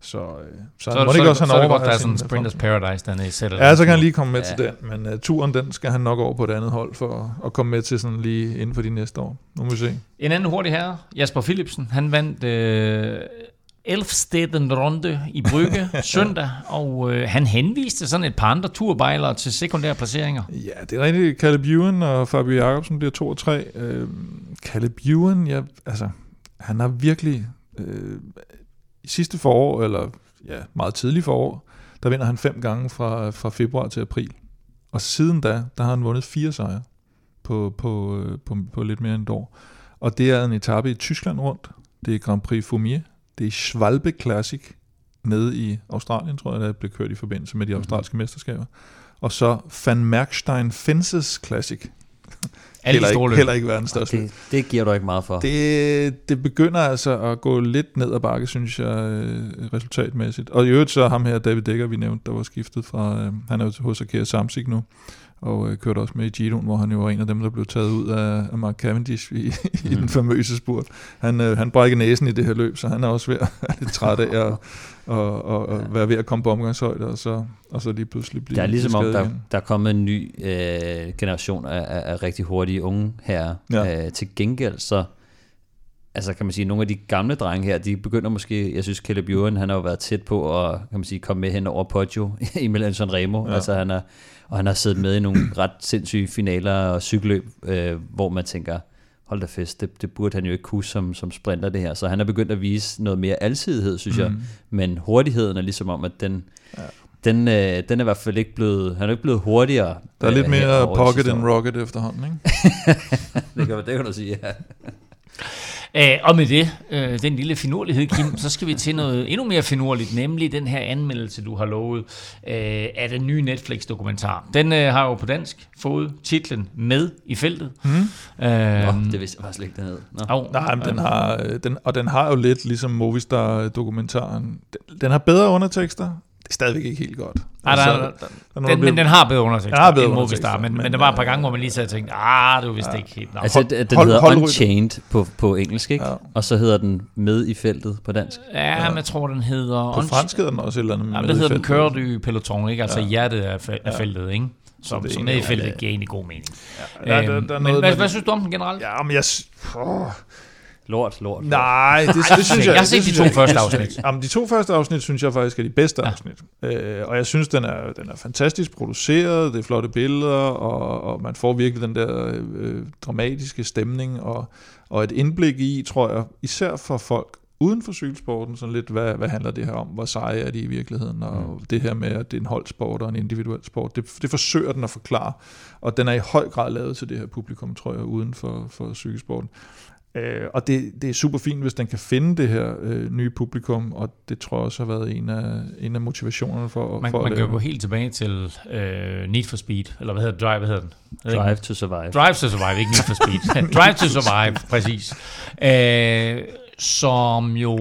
Så, øh, så, Så, må så, ikke også så, han er det godt, overvejer der er sådan en Sprinters Paradise dernede i sættet. Ja, så kan han lige komme med Ja. ja. til den, men uh, turen den skal han nok over på et andet hold for at, at komme med til sådan lige inden for de næste år. Nu må vi se. En anden hurtig herre, Jasper Philipsen, han vandt øh, Elfsteden Runde i Brygge søndag, og øh, han henviste sådan et par andre turbejlere til sekundære placeringer. Ja, det er rigtigt. Caleb Ewan og Fabio Jacobsen bliver 2 og 3. Øh, Caleb Ewan, ja, altså, han har virkelig øh, i sidste forår, eller ja, meget tidlig forår, der vinder han fem gange fra, fra februar til april. Og siden da, der har han vundet fire sejre på, på, øh, på, på lidt mere end et år. Og det er en etape i Tyskland rundt. Det er Grand Prix Fumier. Det er Schwalbe Classic nede i Australien, tror jeg, der blev kørt i forbindelse med de australske mesterskaber. Og så Van Merkstein Fences Classic. Alle heller, ikke, heller ikke verdens største. Det, det giver du ikke meget for. Det, det begynder altså at gå lidt ned ad bakke, synes jeg, øh, resultatmæssigt. Og i øvrigt så ham her, David Dekker, vi nævnte, der var skiftet fra, øh, han er jo hos Akira Samsic nu, og øh, kørte også med i Giroen, hvor han jo var en af dem, der blev taget ud af, af Mark Cavendish i, i den famøse spurt. Han, øh, han brækker næsen i det her løb, så han er også ved at være lidt træt af at, og, og, og være ved at komme på omgangshøjde, og så, og så lige pludselig blive Det er ligesom om, der, igen. der er kommet en ny øh, generation af, af, af rigtig hurtige unge her. Ja. Ja. Øh, til gengæld så, altså kan man sige, nogle af de gamle drenge her, de begynder måske, jeg synes Caleb Ewan, han har jo været tæt på at kan man sige, komme med hen over Poggio i Milan Sanremo. Ja. Ja. Altså han er, og han har siddet med i nogle ret sindssyge finaler og cykelløb, øh, hvor man tænker, hold da fest, det, det burde han jo ikke kunne som, som sprinter det her. Så han er begyndt at vise noget mere alsidighed, synes mm. jeg. Men hurtigheden er ligesom om, at den, ja. den, øh, den er i hvert fald ikke blevet, han er ikke blevet hurtigere. Der er lidt øh, mere pocket and rocket efterhånden, ikke? det, kan, det kan du sige, ja. Æh, og med det, øh, den lille finurlighed, Kim, så skal vi til noget endnu mere finurligt, nemlig den her anmeldelse, du har lovet øh, af den nye Netflix-dokumentar. Den øh, har jo på dansk fået titlen Med i feltet. Mm. Øh, Nå, det vidste jeg faktisk ikke, den hed. Nå. oh, Nej, men den har, øh, den, og den har jo lidt ligesom Movistar-dokumentaren. Den, den har bedre undertekster. Det er stadigvæk ikke helt godt. Nej, der, Altså, der, der er den, der men den har bedre undertekster Den har bedre end Movistar, men, men, men, der var et par øh, gange, hvor man lige sad og tænkte, ah, det var vist ikke helt. Nå, Altså, hold- den hold- hedder hold- Unchained på, på engelsk, ikke? Ja. Ja. Og så hedder den Med i feltet på dansk. ja, men jeg tror, den hedder... På fransk hedder den også et eller andet. Ja, med det hedder den feltet. du Peloton, ikke? Altså ja. hjertet af, af feltet, ikke? Så, det så egentlig- med i ja, feltet ja. giver egentlig god mening. Ja, der- Øhm, der er men hvad, synes du om den generelt? Ja, men jeg... Åh, Lort, lort. nej, det, det synes jeg... Jeg har set de to jeg- første afsnit. Jamen, de to første afsnit synes jeg faktisk er de bedste Ja. afsnit. Øh, og jeg synes, den er, den er fantastisk produceret, det er flotte billeder, og, og man får virkelig den der øh, dramatiske stemning, og, og et indblik i, tror jeg, især for folk uden for cykelsporten, sådan lidt, hvad, hvad handler det her om, hvor seje er de i virkeligheden, og mm. det her med, at det er en holdsport og en individuel sport, det, det forsøger den at forklare, og den er i høj grad lavet til det her publikum, tror jeg, uden for, for cykelsporten. Øh, og det, det er super fint, hvis den kan finde det her øh, nye publikum, og det tror jeg også har været en af, en af motivationerne for, Man, for man at kan jo gå helt tilbage til øh, Need for Speed, eller hvad hedder det? Drive, hvad hedder den? Drive ikke. to survive. Drive to Survive, ikke Need for Speed. Drive to Survive, præcis. Øh, som jo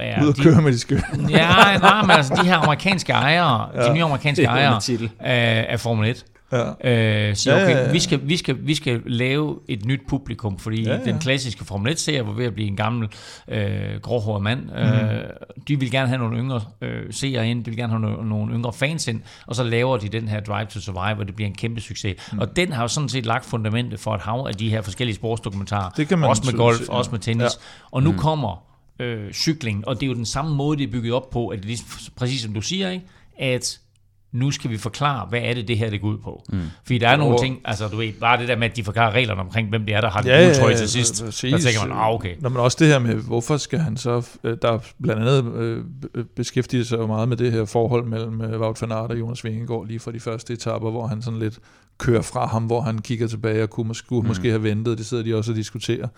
er... ud og de- køre med de skø. Ja, nej, men altså de her amerikanske ejere, ja, de nye amerikanske er ejere af, af Formel 1, Ja. øh, siger, Ja, okay, ja, ja. Vi, skal, vi, skal, vi skal lave et nyt publikum, fordi Ja, ja, ja. ja. den klassiske Formel 1-serie var ved at blive en gammel øh, gråhåret mand. Mm. Mhm. Øh, de vil gerne have nogle yngre øh, seere ind, de vil gerne have nogle, nogle yngre fans ind, og så laver de den her Drive to Survive, og det bliver en kæmpe succes. Mhm. Mm. Og den har jo sådan set lagt fundamentet for et hav af de her forskellige sportsdokumentarer, Det kan man også med golf, se, ja. også med tennis. Ja. Og nu mm. kommer øh, cykling, og det er jo den samme måde, det er bygget op på, at det er præcis som du siger, ikke? at nu skal vi forklare, hvad er det, det her det går ud på. Mm. Fordi der er nogle Og- ting, altså du ved, bare det der med, at de forklarer reglerne omkring, hvem det er, der har det Ja, ja, ja, udtøj ja, til sidst. præcis. Der tænker man, ah, okay. Nå, men også det her med, hvorfor skal han så... øh, Der er blandt andet øh, be- beskæftiget sig jo meget med det her forhold mellem øh, Wout van Aert og Jonas Vingegaard lige fra de første etapper, hvor han sådan lidt kører fra ham, hvor han kigger tilbage og kunne, måske, kunne mm. måske have ventet. Det sidder de også og diskuterer.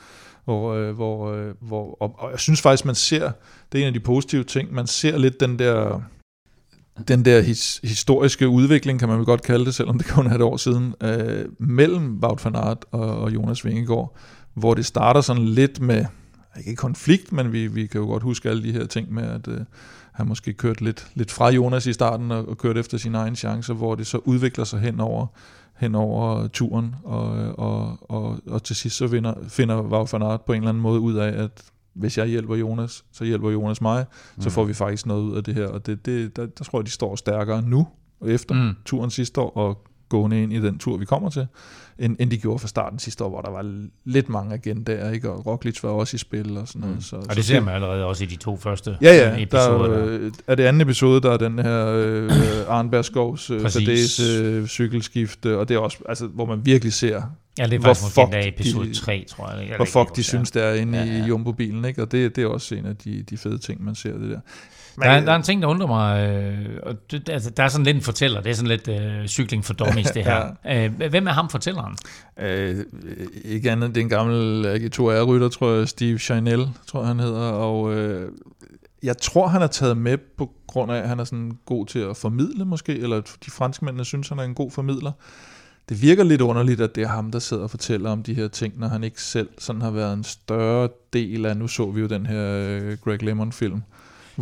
Hvor, øh, hvor, øh, hvor, og, og jeg synes faktisk, man ser, det er en af de positive ting, man ser lidt den der den der his, historiske udvikling, kan man vel godt kalde det, selvom det kun er et år siden, øh, mellem Wout van Aert og, og Jonas Vingegaard, hvor det starter sådan lidt med, ikke konflikt, men vi, vi kan jo godt huske alle de her ting med, at øh, han måske kørte lidt, lidt fra Jonas i starten og, og kørte efter sine egne chancer, hvor det så udvikler sig hen over, hen over turen, og, øh, og, og, og til sidst så vinder, finder Wout van Aert på en eller anden måde ud af, at hvis jeg hjælper Jonas, så hjælper Jonas mig, så Mm. får vi faktisk noget ud af det her. Og det, det, der, der tror jeg, de står stærkere nu, og efter Mm. turen sidste år, og gående ind i den tur, vi kommer til, end, end de gjorde fra starten sidste år, hvor der var lidt mange agendaer, ikke? og Roglic var også i spil og sådan noget. Mm. Så, Og så det ser man allerede også i de to første Ja, ja. Der, episoder. Der, øh, er det anden episode, der er den her øh, Arnberg Skovs øh. Fadæs øh, cykelskifte, og det er også, altså, hvor man virkelig ser, ja, det er hvor faktisk måske endda episode de- 3, tror jeg. Jeg hvor fuck de ja. synes, det er inde Ja, ja, ja. i Jumbo-bilen, ikke? og det, det er også en af de, de fede ting, man ser det der. Der er, der er en ting, der undrer mig. Øh, og det, altså, der er sådan lidt en fortæller. Det er sådan lidt øh, cykling for dummies, det her. ja. øh, hvem er ham fortælleren? Øh, ikke andet, det er en gammel AG2R-rytter, tror jeg, Steve Chanel, tror jeg han hedder, og øh, jeg tror, han er taget med på grund af, at han er sådan god til at formidle måske, eller de franskmændene synes, han er en god formidler. Det virker lidt underligt, at det er ham, der sidder og fortæller om de her ting, når han ikke selv sådan har været en større del af, nu så vi jo den her øh, Greg Lemon-film,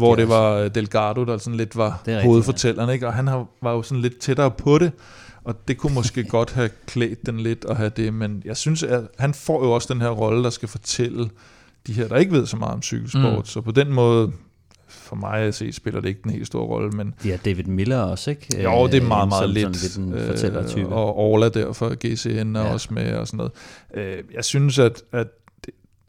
hvor Det det var øh, Delgado, der sådan lidt var Det er hovedfortælleren, ikke? og han var jo sådan lidt tættere på det, og det kunne måske godt have klædt den lidt at have det, men jeg synes, at han får jo også den her rolle, der skal fortælle de her, der ikke ved så meget om cykelsport, Mm. så på den måde, for mig at se, spiller det ikke den helt store rolle, men Ja, David Miller også, ikke? jo, det er Øh, meget, som meget sådan lidt, lidt en fortællertype. øh, og Orla der fra GCN er Ja. også med og sådan noget. Øh, jeg synes, at, at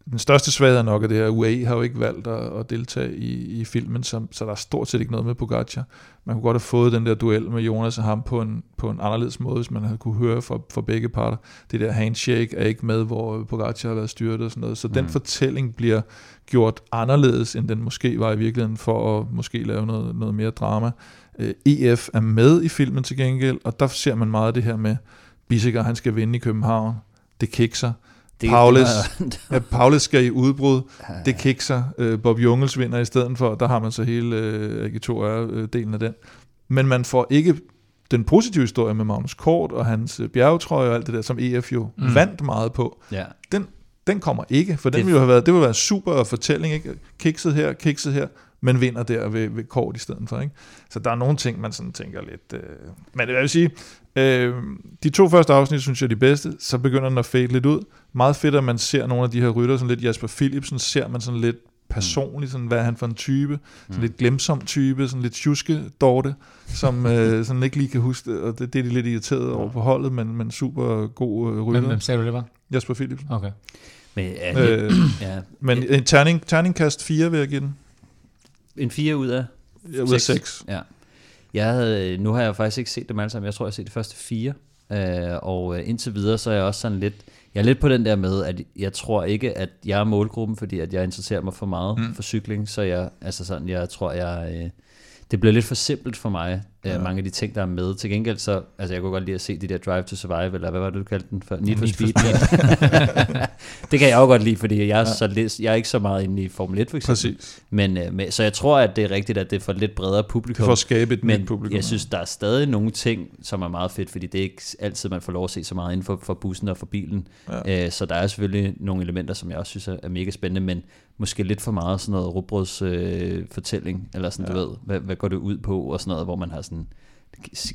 den største svaghed er nok, at det her UAE har jo ikke valgt at, at deltage i, i filmen, så, så der er stort set ikke noget med Pogacar. Man kunne godt have fået den der duel med Jonas og ham på en, på en anderledes måde, hvis man havde kunne høre fra, fra begge parter. Det der handshake er ikke med, hvor Pogacar har været styrtet og sådan noget. Så mm. den fortælling bliver gjort anderledes, end den måske var i virkeligheden, for at måske lave noget, noget mere drama. Øh, EF er med i filmen til gengæld, og der ser man meget det her med, Bissiger, han skal vinde i København. Det kikser. Det- Paulus, det ja, Paulus skal i udbrud. var- Det kikser. Øh, Bob Jungels vinder i stedet for. Der har man så hele øh, AG2R-delen af den. Men man får ikke den positive historie med Magnus Kort og hans øh, bjergetrøje og alt det der, som EF jo Mm. vandt meget på. Ja. Den kommer ikke, for den Det- ville jo have været, det ville være en super fortælling, ikke? Kikset her, kikset her, men vinder der ved, ved Kort i stedet for, ikke? Så der er nogle ting, man sådan tænker lidt... Øh... Men jeg vil sige, øh, de to første afsnit, synes jeg er de bedste, så begynder den at fade lidt ud. Meget fedt, at man ser nogle af de her rytter, sådan lidt Jasper Philipsen, ser man sådan lidt personligt, sådan, hvad er han for en type, sådan Mm. lidt glemsom type, sådan lidt tjuske dorte, som øh, sådan ikke lige kan huske og det, det er de lidt irriteret over på holdet, men, men super god øh, Hvem, rytter. hvem sagde du det var? Jasper Philipsen. Okay. Men, ja, Øh, ja, men en terning, terningkast 4 vil jeg give den. En fire ud af Ja, Ud af 6. Ja. Jeg havde, nu har jeg faktisk ikke set dem alle sammen. Jeg tror, jeg har set de første fire. Øh, og øh, indtil videre, så er jeg også sådan lidt... Jeg er lidt på den der med, at jeg tror ikke, at jeg er målgruppen, fordi at jeg interesserer mig for meget mm. for cykling. Så jeg, altså sådan, jeg tror, jeg... Øh, det bliver lidt for simpelt for mig, ja. Ja. mange af de ting, der er med. Til gengæld så, altså jeg kunne godt lide at se de der Drive to Survive, eller hvad var det, du kaldte den? For? Need for Speed. det kan jeg jo godt lide, fordi jeg er, ja. så lidt, jeg er ikke så meget inde i Formel 1 for eksempel. Præcis. Men, øh, med, så jeg tror, at det er rigtigt, at det er for lidt bredere publikum. For at skabe et Men nyt publikum. jeg synes, der er stadig nogle ting, som er meget fedt, fordi det er ikke altid, man får lov at se så meget inden for, for bussen og for bilen. Ja. Øh, så der er selvfølgelig nogle elementer, som jeg også synes er, er mega spændende, men måske lidt for meget sådan noget rugbrøds øh, fortælling, eller sådan, ja. du ved, hvad, hvad går det ud på, og sådan noget, hvor man har sådan,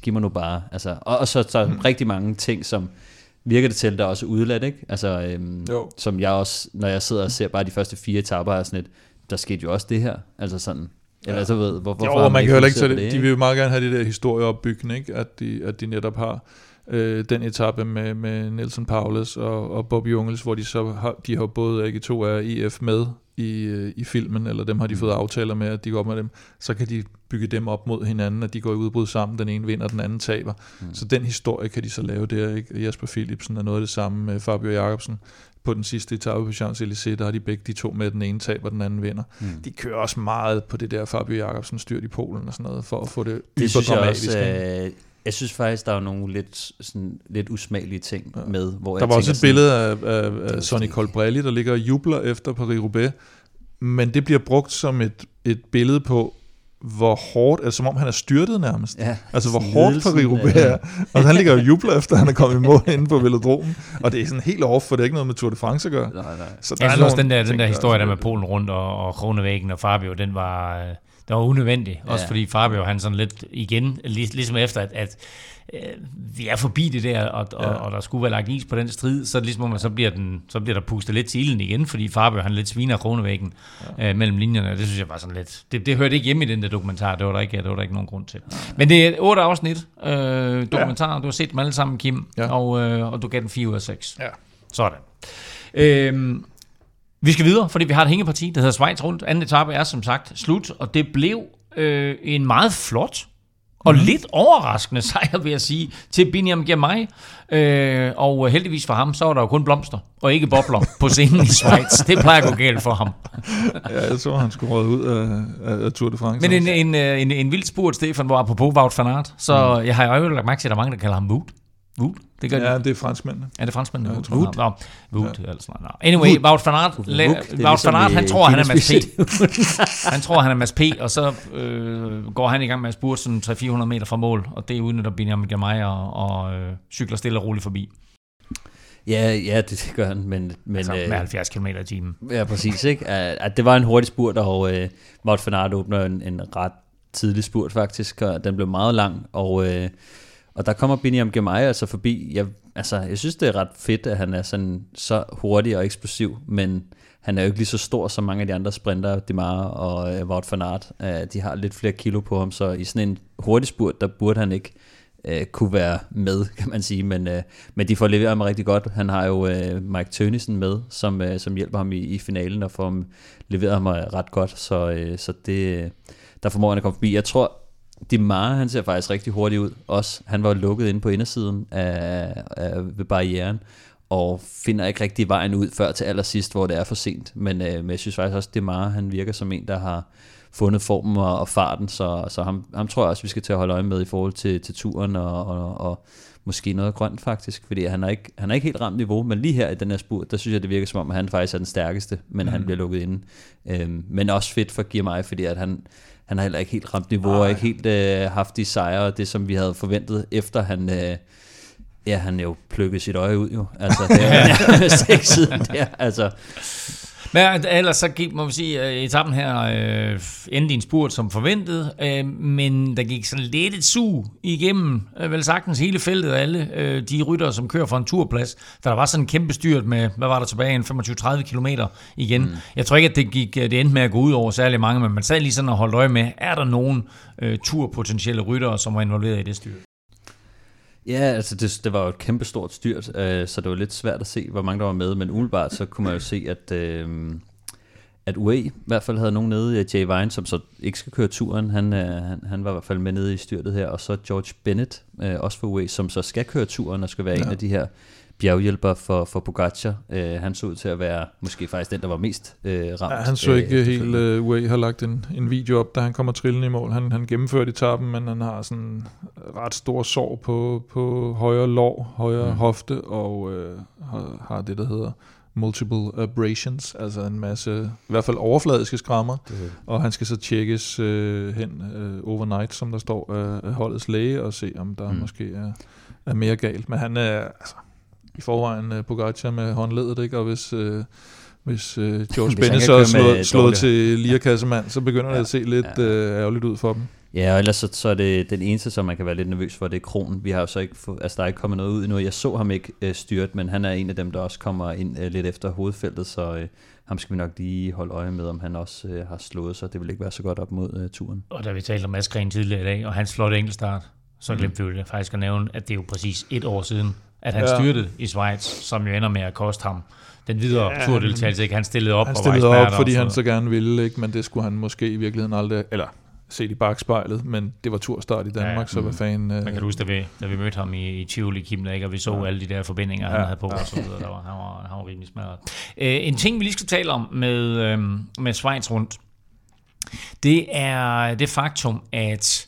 giv mig nu bare, altså, og, og så, så mm. rigtig mange ting, som virker det til, der er også udladt, ikke? Altså, øhm, Jo. som jeg også, når jeg sidder og ser bare de første fire etaper, er sådan lidt, der skete jo også det her, altså sådan, eller så ved, hvor, hvorfor Jo, man ikke kan heller ikke tage på det. De vil jo meget gerne have det der historieopbygning, ikke? At, de, at de netop har øh, den etape med, med Nelson Paulus og, og Bobby Jungels, hvor de så har, de har både AG2 og EF med i, øh, i filmen, eller dem har de Mm. fået aftaler med, at de går op med dem, så kan de bygge dem op mod hinanden, at de går i udbrud sammen, den ene vinder, den anden taber. Mm. Så den historie kan de så lave der, ikke? Jasper Philipsen er noget af det samme med Fabio Jacobsen. På den sidste etape på Champs-Élysées, der har de begge de to med, den ene taber, den anden vinder. Mm. De kører også meget på det der Fabio Jacobsen styrt i Polen og sådan noget, for at få det, Det synes jeg også, øh, jeg synes faktisk, der er nogle lidt, sådan, lidt usmagelige ting ja. Med, hvor Der jeg var også et billede af, af, af Sonny Colbrelli, der ligger og jubler efter Paris-Roubaix, men det bliver brugt som et, et billede på, hvor hårdt, altså som om han er styrtet nærmest. Ja, Altså hvor sådan hårdt Paris-Roubaix er. Og han ligger og jubler efter, han er kommet i mål inde på velodromen. Og det er sådan helt off, for det er ikke noget med Tour de France at gøre. Nej, nej. Så Jeg synes også, den der, den der er historie der sådan med Polen rundt og, og Kronevæggen og Fabio, den var, øh, der var unødvendigt. Også Ja. fordi Fabio, han sådan lidt igen, lig, ligesom efter, at, at øh, vi er forbi det der, og, og, Ja. og, der skulle være lagt is på den strid, så det ligesom, om, så bliver, den, så bliver der pustet lidt til ilden igen, fordi Fabio, han lidt sviner kronevæggen ja. øh, mellem linjerne, og det synes jeg var sådan lidt, det, det hørte ikke hjemme i den der dokumentar, det var der ikke, det var der ikke nogen grund til. Men det er otte afsnit øh, dokumentar, ja. du har set dem alle sammen, Kim, Ja. og, øh, og du gav den 4 ud af 6. Ja. Sådan. Øhm, vi skal videre, fordi vi har et hængeparti, der hedder Schweiz rundt. Anden etape er som sagt slut, og det blev øh, en meget flot og mm. lidt overraskende sejr, vil jeg sige, til Biniam Girmay. Øh, og heldigvis for ham, så var der jo kun blomster, og ikke bobler på scenen i Schweiz. Det plejer at gå galt for ham. Ja, jeg så, han skulle råde ud af, af, Tour de France. Men en, en, øh, en, en vild spurt, Stefan, hvor apropos Wout van Aert, så mm. jeg har jo lagt mærke til, at der er mange, der kalder ham Wout. Wout? Det gør de. Ja, det er franskmændene. Er det franskmændene? Ja, tror, Wout? Nå, Wout, ja. altså, no. Anyway, Wout van Aert, la- er Wout ligesom van Aert, han i tror, han er Mads P. Han tror, han er Mads P, og så øh, går han i gang med at spurte sådan 300-400 meter fra mål, og det udnytter Benjamin Gamay og, og øh, cykler stille og roligt forbi. Ja, ja, det, gør han, men... men Altså øh, med 70 km i timen. Ja, præcis. Ikke? At det var en hurtig spurt, og øh, Wout van Aert åbner en, en ret tidlig spurt faktisk, og den blev meget lang, og, øh, og der kommer Biniam Gemay altså forbi. Jeg, altså, jeg synes, det er ret fedt, at han er sådan så hurtig og eksplosiv, men han er jo ikke lige så stor som mange af de andre sprinter, Demar og øh, Wout van Aert. Øh, de har lidt flere kilo på ham, så i sådan en hurtig spurt, der burde han ikke øh, kunne være med, kan man sige. Men, øh, men de får leveret ham rigtig godt. Han har jo øh, Mike Tønnesen med, som, øh, som hjælper ham i, i finalen og får ham, leveret ham øh, ret godt. Så, øh, så det, øh, der formår han at komme forbi. Jeg tror, Di Mare, han ser faktisk rigtig hurtigt ud. Også, han var lukket inde på indersiden af, af, ved barrieren og finder ikke rigtig vejen ud før til allersidst, hvor det er for sent. Men, øh, men jeg synes faktisk også, at Demar, han virker som en, der har fundet formen og, og farten, så, så ham, ham tror jeg også, vi skal til at holde øje med i forhold til, til turen, og, og, og måske noget grønt faktisk, fordi han har ikke, han har ikke helt ramt niveau, men lige her i den her spurt, der synes jeg, det virker som om, at han faktisk er den stærkeste, men mm. han bliver lukket inde. Øhm, men også fedt for Girmay, fordi at han, han har heller ikke helt ramt niveau, og ikke helt øh, haft de sejre, det som vi havde forventet, efter han... Øh, Ja, han jo plukkede sit øje ud jo. Altså, det er ikke siden der. Altså, Men ellers så gik, må vi sige, at etappen her øh, endte i en spurt som forventet, øh, men der gik sådan lidt et sug igennem, øh, vel sagtens hele feltet af alle øh, de ryttere, som kører fra en turplads, da der var sådan en kæmpe styrt med, hvad var der tilbage, en 25-30 kilometer igen. Mm. Jeg tror ikke, at det, gik, øh, det endte med at gå ud over særlig mange, men man sad lige sådan og holdt øje med, er der nogen øh, turpotentielle ryttere, som var involveret i det styrt? Ja, altså det, det var jo et kæmpe stort styrt, øh, så det var lidt svært at se, hvor mange der var med, men umiddelbart så kunne man jo se, at, øh, at UAE i hvert fald havde nogen nede, Jay Vine, som så ikke skal køre turen, han, øh, han, han var i hvert fald med nede i styrtet her, og så George Bennett, øh, også for UAE, som så skal køre turen og skal være ja. en af de her bjerghjælper for, for Pogacar. Øh, han så ud til at være måske faktisk den, der var mest øh, ramt. Ja, han så øh, ikke helt efterfølgende. uh, Way har lagt en, en video op, da han kommer trillende i mål. Han, han gennemførte etappen, men han har sådan ret stor sår på, på højre lår, højre Mm. hofte, og øh, har, har det, der hedder multiple abrasions, altså en masse, i hvert fald overfladiske skrammer, Det- og han skal så tjekkes øh, hen øh, overnight, som der står af holdets læge, og se, om der mm. måske er, er mere galt. Men han er altså, i forvejen uh, Pogacar med håndledet, ikke? og hvis... Øh, hvis øh, George Hvis han Bennett så er slået, slået til lirakassemand, så begynder det Ja, at se lidt ja. øh, ærgerligt ud for dem. Ja, og ellers så, så er det den eneste, som man kan være lidt nervøs for, det er Kron. Vi har jo så ikke få, altså der er ikke kommet noget ud endnu. Jeg så ham ikke øh, styrt, men han er en af dem, der også kommer ind øh, lidt efter hovedfeltet, så øh, ham skal vi nok lige holde øje med, om han også øh, har slået sig. Det vil ikke være så godt op mod øh, turen. Og da vi talte om Askren tidligere i dag, og hans flotte enkeltstart, så glemte vi jo det faktisk at nævne, at det er jo præcis et år siden, at han Ja. styrtede i Schweiz, som jo ender med at koste ham den videre Ja, turdeltagelse. Ikke? Han stillede op Han og stillede var op, fordi og han så gerne ville, ikke? men det skulle han måske i virkeligheden aldrig, eller set i bagspejlet, men det var turstart i Danmark, Ja, så hvad fanden... Øh, Man kan huske, da vi, da vi mødte ham i, i Tivoli, Kim, ikke? og vi så ja. alle de der forbindinger, han Ja, havde på, ja. og så videre. Der var, han, var, han var rimelig smadret. Øh, en ting, vi lige skal tale om med, øh, med Schweiz rundt, det er det faktum, at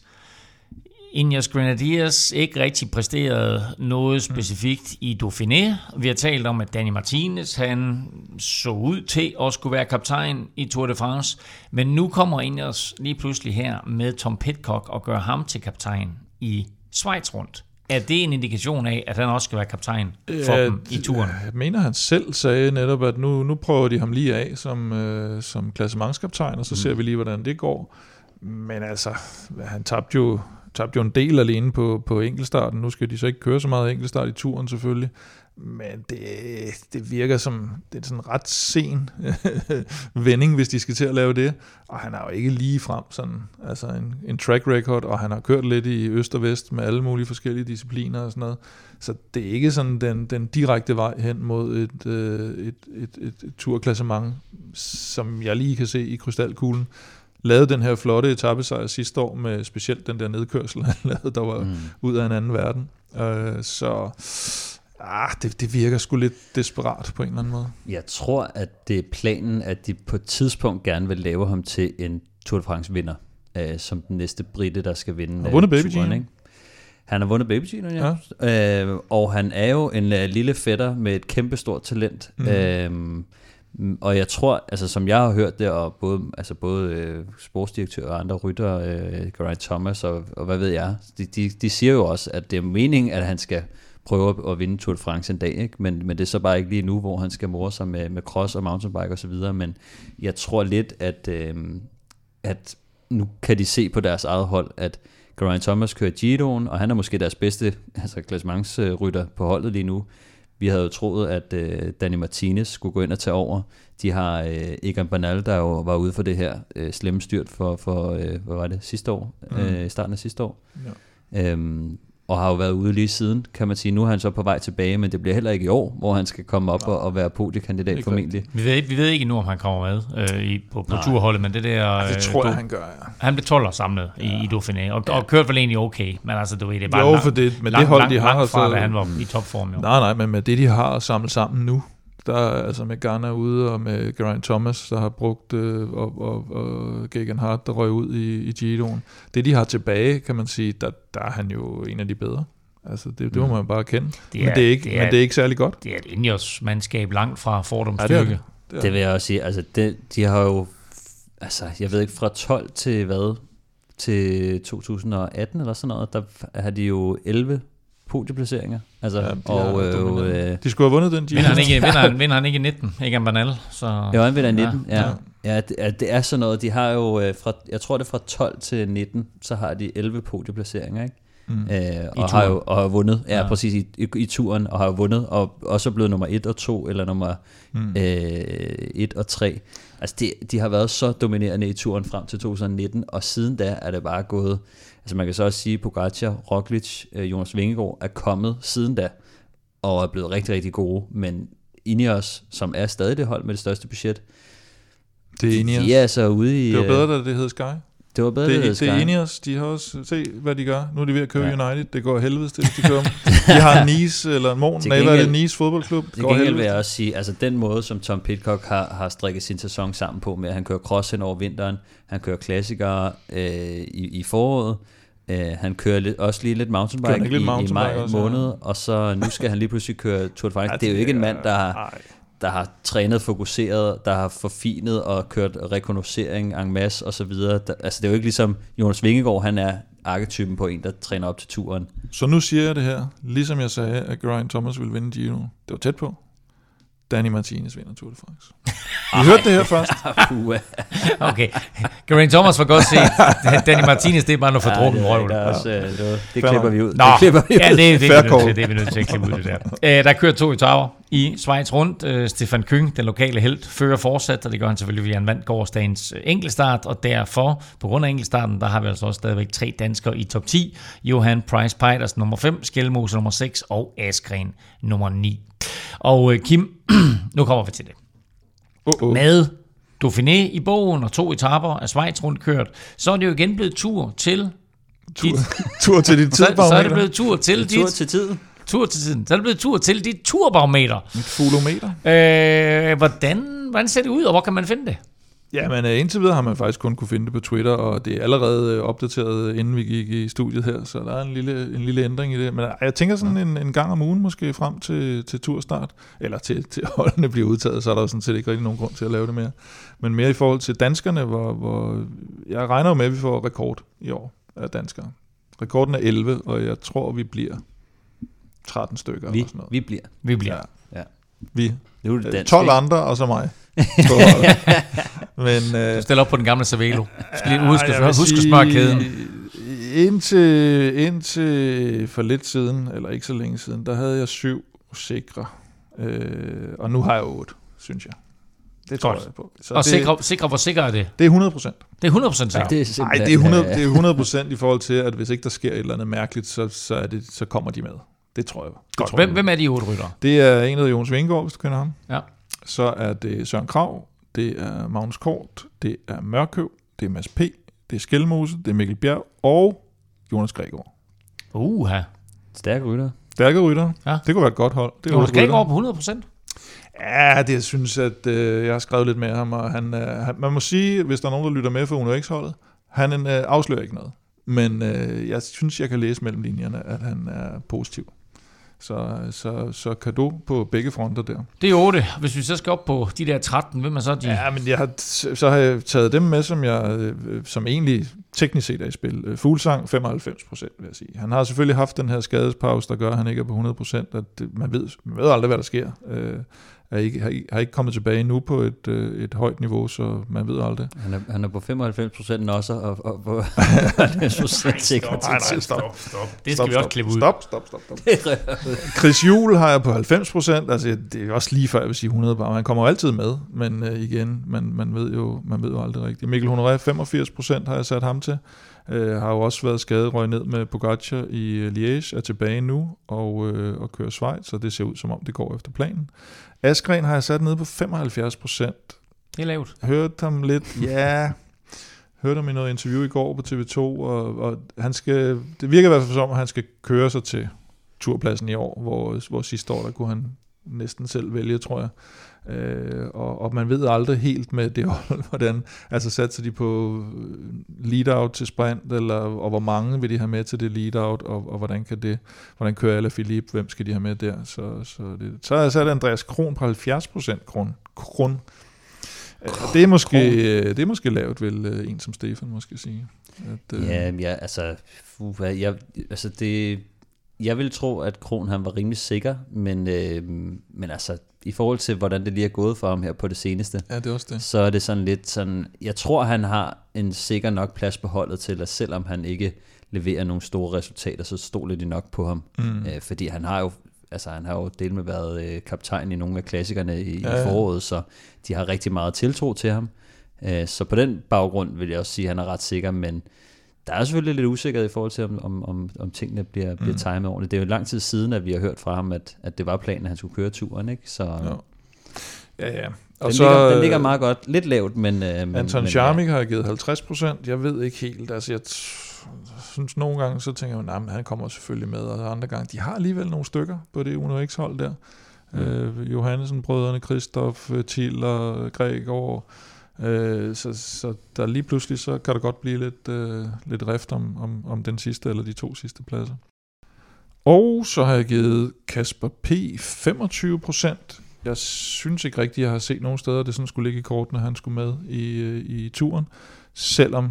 Ineos Grenadiers ikke rigtig præsterede noget specifikt i Dauphiné. Vi har talt om, at Danny Martinez han så ud til at skulle være kaptajn i Tour de France, men nu kommer Ineos lige pludselig her med Tom Pitcock og gør ham til kaptajn i Schweiz rundt. Er det en indikation af, at han også skal være kaptajn for Ja, dem i turen? Jeg mener, han selv sagde netop, at nu, nu prøver de ham lige af som, øh, som klassementskaptajn, og så mm. ser vi lige, hvordan det går. Men altså, han tabte jo, tabte jo en del alene på, på enkeltstarten. Nu skal de så ikke køre så meget enkeltstart i turen selvfølgelig. Men det, det virker som det er sådan en ret sen vending, hvis de skal til at lave det. Og han er jo ikke lige frem sådan, altså en, en track record, og han har kørt lidt i øst og vest med alle mulige forskellige discipliner og sådan noget. Så det er ikke sådan den, den direkte vej hen mod et, øh, et, et, et, et turklassement, som jeg lige kan se i krystalkuglen. Lavede den her flotte etappesejr sidste år med specielt den der nedkørsel, han lavede, der var mm. ud af en anden verden. Øh, så Ah, det, det virker sgu lidt desperat på en eller anden måde. Jeg tror, at det er planen, at de på et tidspunkt gerne vil lave ham til en Tour de France vinder, øh, som den næste britte, der skal vinde. Han har vundet Baby turen, ikke? Han har vundet Baby Gino, ja. ja. Øh, og han er jo en uh, lille fætter med et kæmpe stort talent. Mm. Øh, og jeg tror, altså som jeg har hørt det, og både, altså både øh, sportsdirektør og andre rytter, øh, Geraint Thomas og, og hvad ved jeg, de, de, de siger jo også, at det er meningen, at han skal prøve at vinde Tour de France en dag, ikke? Men, men det er så bare ikke lige nu, hvor han skal more sig med, med cross og mountainbike osv., men jeg tror lidt, at, øh, at nu kan de se på deres eget hold, at Geraint Thomas kører Giroen, og han er måske deres bedste altså klassementsrytter på holdet lige nu. Vi havde jo troet, at øh, Danny Martinez skulle gå ind og tage over. De har øh, Egan Bernal, der jo var ude for det her øh, slemme styrt for, for øh, hvad var det, sidste år, mm. øh, starten af sidste år. Ja. Øhm, og har jo været ude lige siden, kan man sige. Nu er han så på vej tilbage, men det bliver heller ikke i år, hvor han skal komme op og, og være podiekandidat formentlig. Vi ved, vi ved ikke endnu, om han kommer med øh, i, på, på turholdet, men det der... Ja, det øh, tror jeg, han gør, ja. Han blev 12 samlet ja. i, i Dauphiné, og, ja. og kørte vel egentlig okay, men altså, du ved, det er bare jo, langt, for det, men langt, det hold, de har, langt fra, så, da han var i topform. Jo. Nej, nej, men med det, de har samlet sammen nu, der er altså med Garner ude, og med Geraint Thomas, der har brugt, øh, og, og, og Gagan Hart, der røg ud i, i Giroen. Det, de har tilbage, kan man sige, der, der er han jo en af de bedre. Altså, det, det må mm. man bare kende. Det er, men, det er ikke, det er, men det er ikke særlig godt. Det er et Ingers-mandskab langt fra Fordums ja, styrke. Det, det, det, det vil jeg også sige. Altså, det, de har jo, altså, jeg ved ikke, fra 12 til hvad, til 2018 eller sådan noget, der har de jo 11 podieplaceringer. Altså, ja, de, og, øh, øh, de skulle have vundet den. De vinder, han ikke, vinder, han, vinder han ikke i 19, ikke en banal. Så, jo, han vinder i 19, ja. ja. ja. ja det, det er sådan noget. De har jo, øh, fra, jeg tror det er fra 12 til 19, så har de 11 podieplaceringer, ikke? Mm. Øh, og, har jo, og har vundet, ja, ja. præcis, i, i, i turen, og har vundet, og også blevet nummer 1 og 2, eller nummer mm. øh, 1 og 3. Altså, de, de har været så dominerende i turen frem til 2019, og siden da er det bare gået, altså man kan så også sige, at Pogacar, Roglic, øh, Jonas Vingegaard er kommet siden da, og er blevet rigtig, rigtig gode, men Ineos, som er stadig det hold med det største budget, det er Ineos. De er altså ude i... Det var bedre, da det hed Sky. Det var bedre, det, det, det er Ineos, de har også, se hvad de gør. Nu er de ved at købe ja. United, det går helvedes til, de kører De har Nice, eller Morgen, nej, hvad er det, Nice fodboldklub? Det går helvedes vil jeg også sige, altså den måde, som Tom Pitcock har, har strikket sin sæson sammen på, med at han kører cross hen over vinteren, han kører klassikere øh, i, i foråret, Uh, han kører lidt, også lige lidt mountainbike, lidt i, mountainbike i maj også, måned, ja. og så nu skal han lige pludselig køre Tour de France. Det er jo ikke en mand, der har, der har trænet fokuseret, der har forfinet og kørt rekognoscering en masse og så videre. altså det er jo ikke ligesom Jonas Vingegaard, han er arketypen på en, der træner op til turen. Så nu siger jeg det her, ligesom jeg sagde, at Geraint Thomas ville vinde Giro. Det var tæt på. Danny Martinez vinder Tour de France. Vi hørte det her først. okay. Geraint Thomas var godt set. Danny Martinez, det er bare noget fordrukken ja, røv. Det, det, det, det klipper vi ud. Nå, det klipper vi ja, det, det, det, er vi nødt til, det er vi nødt til at klippe ud, det der. Uh, der kører to etaper i Schweiz rundt. Uh, Stefan Küng, den lokale held, fører fortsat, og det gør han selvfølgelig via en vand gårdsdagens øh, enkeltstart, og derfor, på grund af enkeltstarten, der har vi altså også stadigvæk tre danskere i top 10. Johan Price Peiters nummer 5, Skelmose nummer 6 og Askren nummer 9. Og øh, Kim, nu kommer vi til det. Uh-uh. Med Dauphiné i bogen og to etaper af Schweiz rundt kørt, så er det jo igen blevet tur til... Tur, dit, tur til dit tidbarometer. Så, så er det blevet tur til dit... Tur til tiden. Tur til tiden. Så er det blevet tur til dit turbarometer. Et fulometer. Øh, hvordan, hvordan ser det ud, og hvor kan man finde det? Ja, men uh, indtil videre har man faktisk kun kunne finde det på Twitter, og det er allerede uh, opdateret, inden vi gik i studiet her, så der er en lille, en lille ændring i det. Men jeg tænker sådan en, en gang om ugen måske frem til, til turstart, eller til, til holdene bliver udtaget, så er der sådan set ikke rigtig nogen grund til at lave det mere. Men mere i forhold til danskerne, hvor, hvor jeg regner jo med, at vi får rekord i år af danskere. Rekorden er 11, og jeg tror, vi bliver 13 stykker. Vi, eller sådan noget. vi bliver. Vi bliver. Ja. ja. Vi. Det er 12 andre, og så mig. Men, øh, Du stiller op på den gamle Cervelo. Skal lige huske, jeg vil husk at sige, smøre kæden. Indtil, indtil for lidt siden, eller ikke så længe siden, der havde jeg syv sikre. Øh, og nu har jeg otte, synes jeg. Det tror Godt. jeg på. Så Og det, sikre, sikre, hvor sikker er det? det er 100 procent. Det er 100% sikkert. Det er Nej, det er 100, øh, det er 100 procent i forhold til, at hvis ikke der sker et eller andet mærkeligt, så, så, er det, så kommer de med. Det tror jeg. Det, Godt. tror Hvem, jeg. hvem er de otte ryttere? det er en af Jonas Vingegaard, hvis du kender ham. Ja. Så er det Søren Krav, det er Magnus Kort, det er Mørkøv, det er Mads P., det er Skelmose, det er Mikkel Bjerg og Jonas Gregor. Uha. Stærke rytter. Stærke rytter. Ja. Det kunne være et godt hold. Det Jonas. Gregor på 100%? Ja, det jeg synes, at øh, jeg har skrevet lidt med ham, og han, øh, han, man må sige, hvis der er nogen, der lytter med for Uno X-holdet, han øh, afslører ikke noget. Men øh, jeg synes, jeg kan læse mellem linjerne, at han er positiv. Så, så, så kado på begge fronter der. Det er 8. Hvis vi så skal op på de der 13, hvem er så de? Ja, men jeg har, så har jeg taget dem med, som jeg øh, som egentlig teknisk set er i spil. Øh, Fuglsang 95 procent, vil jeg sige. Han har selvfølgelig haft den her skadespause, der gør, at han ikke er på 100 procent. Man ved, man ved aldrig, hvad der sker. Er ikke, har, ikke- har ikke kommet tilbage nu på et, øh, et højt niveau, så man ved aldrig. Han er, han er på 95 procent også, og, og på 90 procent sikker Nej, nej, stop. stop. Det skal Stop, vi også stop. klippe ud. Stop, stop, stop. stop. Chris Juhl har jeg på 90 procent. Altså, det er også lige før, jeg vil sige 100 bare. Han kommer jo altid med, men øh, igen, man, man, ved jo, man ved jo aldrig rigtigt. Mikkel Honoré, 85 procent har jeg sat ham til. Øh, har jo også været skadet, røg ned med Pogacar i øh, Liège, er tilbage nu og, øh, og kører Schweiz, så det ser ud som om, det går efter planen. Askren har jeg sat ned på 75 procent. Det er lavt. Hørte ham lidt, ja, hørte ham i noget interview i går på TV2, og, og han skal, det virker i hvert fald som, at han skal køre sig til turpladsen i år, hvor, hvor sidste år, der kunne han næsten selv vælge, tror jeg. Øh, og, og man ved aldrig helt med det hold, hvordan, altså satser de på lead-out til sprint, eller, og hvor mange vil de have med til det lead-out, og, og hvordan kan det, hvordan kører alle Philippe, hvem skal de have med der, så, så, det, så er jeg sat Andreas Kron på 70 procent Kron, Kron. Øh, det er måske, øh, det er måske lavt, vil øh, en som Stefan måske sige. At, øh, Ja, ja altså, fuha, jeg, altså det, jeg vil tro, at Kron han var rimelig sikker, men, øh, men altså, i forhold til, hvordan det lige er gået for ham her på det seneste, ja, det er også det. så er det sådan lidt sådan, jeg tror, han har en sikker nok plads på holdet til, at selvom han ikke leverer nogle store resultater, så stoler de nok på ham. Mm. Øh, fordi han har jo altså han har jo delt med været øh, kaptajn i nogle af klassikerne i, ja, ja. i foråret, så de har rigtig meget tiltro til ham. Øh, så på den baggrund vil jeg også sige, at han er ret sikker, men der er selvfølgelig lidt usikkerhed i forhold til, om, om, om, om tingene bliver, bliver Mm. timet ordentligt. Det er jo lang tid siden, at vi har hørt fra ham, at, at det var planen, at han skulle køre turen, ikke? Så Ja. Ja, ja. den, Og så, ligger, den ligger meget godt. Lidt lavt, men... Øh, Anton men, Charmik har jeg givet 50 procent. Jeg ved ikke helt. Altså, jeg synes nogle gange, så tænker jeg, nej, men han kommer selvfølgelig med. Og andre gange, de har alligevel nogle stykker på det Uno X-hold der. Mm. Øh, Johansen, brødrene, Christoph, Thiel og Gregor. Øh, så, så der lige pludselig, så kan der godt blive lidt, øh, lidt rift om, om, om den sidste eller de to sidste pladser. Og så har jeg givet Kasper P. 25 procent. Jeg synes ikke rigtigt, jeg har set nogen steder, det sådan skulle ligge i kortene, han skulle med i, øh, i turen. Selvom,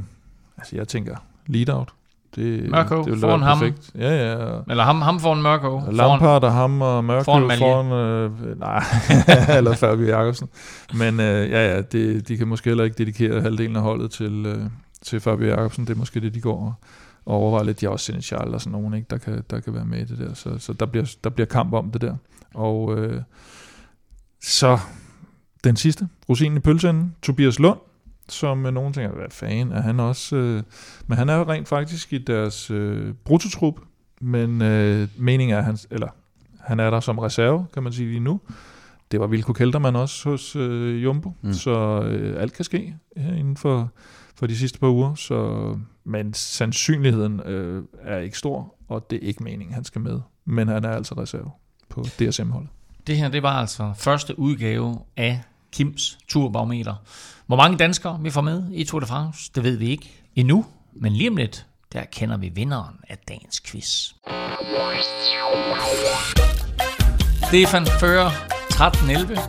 altså jeg tænker, lead-out. Det, Mørkøv det foran ham. perfekt. Ja, ja. Eller ham, ham foran Mørko. Lampard og ham og Mørkøv foran foran, øh, nej, eller Fabio Jakobsen. Men øh, ja, ja, det, de kan måske heller ikke dedikere halvdelen af holdet til, øh, til Fabio Jakobsen. Det er måske det, de går og, overvejer lidt. De har også Senechal og sådan nogen, ikke, der, kan, der kan være med i det der. Så, så der, bliver, der bliver kamp om det der. Og øh, så den sidste, rosinen i pølseenden, Tobias Lund, som øh, nogen tænker, hvad fanden er han også? Øh, men han er rent faktisk i deres øh, brutotrup, men øh, meningen er, at han, eller, han er der som reserve, kan man sige lige nu. Det var Vilko Keltermann også hos øh, Jumbo, mm. Så øh, alt kan ske her inden for, for de sidste par uger. Så, men sandsynligheden øh, er ikke stor, og det er ikke meningen, han skal med. Men han er altså reserve på DSM-holdet. Det her, det var altså første udgave af Kims turbarometer. Hvor mange danskere vi får med i Tour de France, det ved vi ikke endnu. Men lige om lidt, der kender vi vinderen af dagens quiz. Stefan fører 13-11.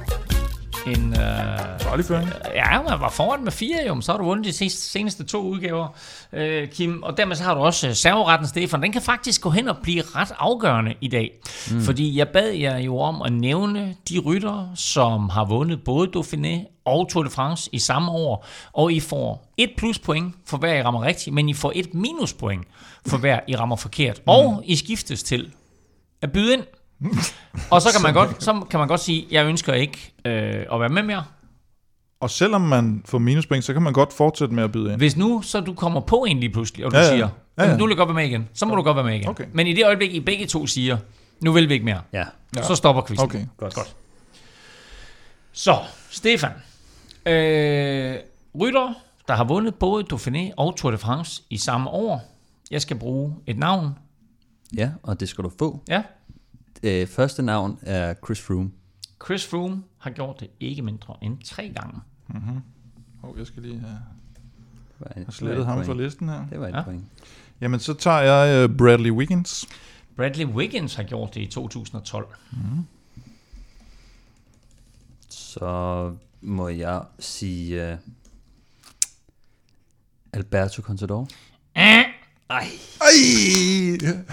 En, øh, Farlig føring. Ja, man var foran med fire, jo, men så har du vundet de seneste, seneste to udgaver, øh, Kim. Og dermed så har du også øh, serveretten, Stefan. Den kan faktisk gå hen og blive ret afgørende i dag. Mm. Fordi jeg bad jer jo om at nævne de rytter, som har vundet både Dauphiné og Tour de France i samme år, og I får et pluspoint for hver I rammer rigtigt, men I får et minuspoint for hver I rammer forkert. Og I skiftes til at byde ind. Og så kan man godt, så kan man godt sige, jeg ønsker ikke øh, at være med mere. Og selvom man får minuspoint, så kan man godt fortsætte med at byde ind. Hvis nu så du kommer på en lige pludselig, og du Ja, ja. siger, Ja, ja. "Jamen, nu vil jeg godt være med igen, så må du godt være med igen. Okay. Men i det øjeblik, I begge to siger, nu vil vi ikke mere, Ja, ja. så stopper quizzen. Okay. godt. godt. Så, Stefan. Øh, rytter, der har vundet både Dauphiné og Tour de France i samme år. Jeg skal bruge et navn. Ja, og det skal du få. Ja, Øh, første navn er Chris Froome. Chris Froome har gjort det ikke mindre end tre gange. Oh, jeg skal lige have have slettet et ham fra listen her. Det var et Ja. point. Jamen, så tager jeg uh, Bradley Wiggins. Bradley Wiggins har gjort det i 2012. Så må jeg sige uh, Alberto Contador. Ah, Ej!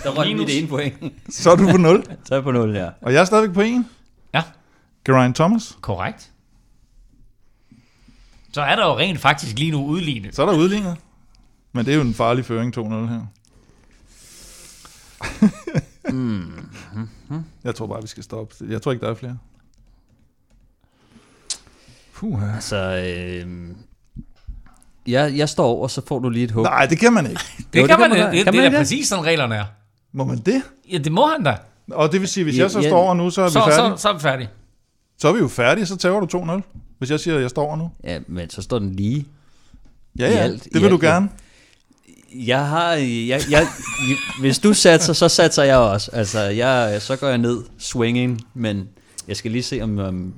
Der var Minus. mit ene point. Så er du på 0. Så er jeg på 0, ja. Og jeg er stadigvæk på 1. Ja, Geraint Thomas. korrekt. Så er der jo rent faktisk lige nu udlignet. Så er der udlignet. Men det er jo en farlig føring 2-0 her. Jeg tror bare, vi skal stoppe. Jeg tror ikke, der er flere. Puh, Altså, øh, jeg, jeg står over, så får du lige et håb. Nej, det kan man ikke. Det, Jo, kan man, da. det, Kan det, man det er det? præcis sådan reglerne er. Må man det? Ja, det må han da. Og det vil sige, hvis Ja, jeg så ja. står over nu, så er vi Så, færdige. så, så er vi færdige. Så er vi jo færdige, så tager du 2-0. Hvis jeg siger, at jeg står over nu. Ja, men så står den lige. Ja, ja, alt- det vil du alt, ja. gerne. Jeg har, jeg, jeg, hvis du satser, så satser jeg også. Altså, jeg, så går jeg ned swinging, men jeg skal lige se, om, om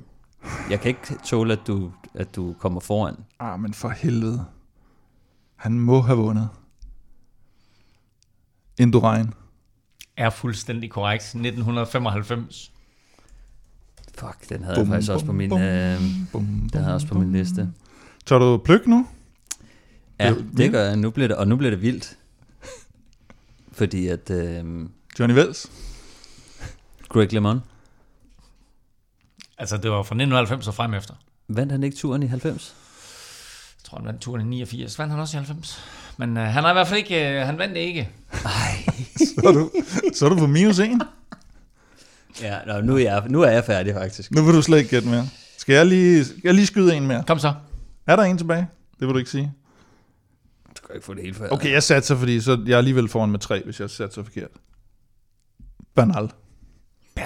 jeg kan ikke tåle, at du, at du kommer foran. Ah, men for helvede. Han må have vundet. Indurain. Er fuldstændig korrekt. 1995. Fuck, den havde Bum, jeg faktisk også på bum, min, bum, øh, Bum, den havde jeg også på min liste. Tager du pløk nu? Ja, Det- det gør jeg. Nu bliver det, og nu bliver det vildt. Fordi at øh, Johnny Vels? Greg LeMond, Altså, det var fra 1990 og frem efter. vandt han ikke turen i 90? Jeg tror, han vandt turen i 89. Vandt han også i 90? Men øh, han har i hvert fald ikke... Øh, han vandt det ikke. Så er du, så er du på minus 1. Ja, nå, nu, er jeg, nu er jeg færdig faktisk. Nu vil du slet ikke gætte mere. Skal jeg lige, skal jeg lige skyde en mere? Kom så. Er der en tilbage? Det vil du ikke sige. Du kan ikke få det helt færdigt. Okay, jeg satser, fordi så jeg er alligevel foran med tre, hvis jeg satser forkert. Bernal.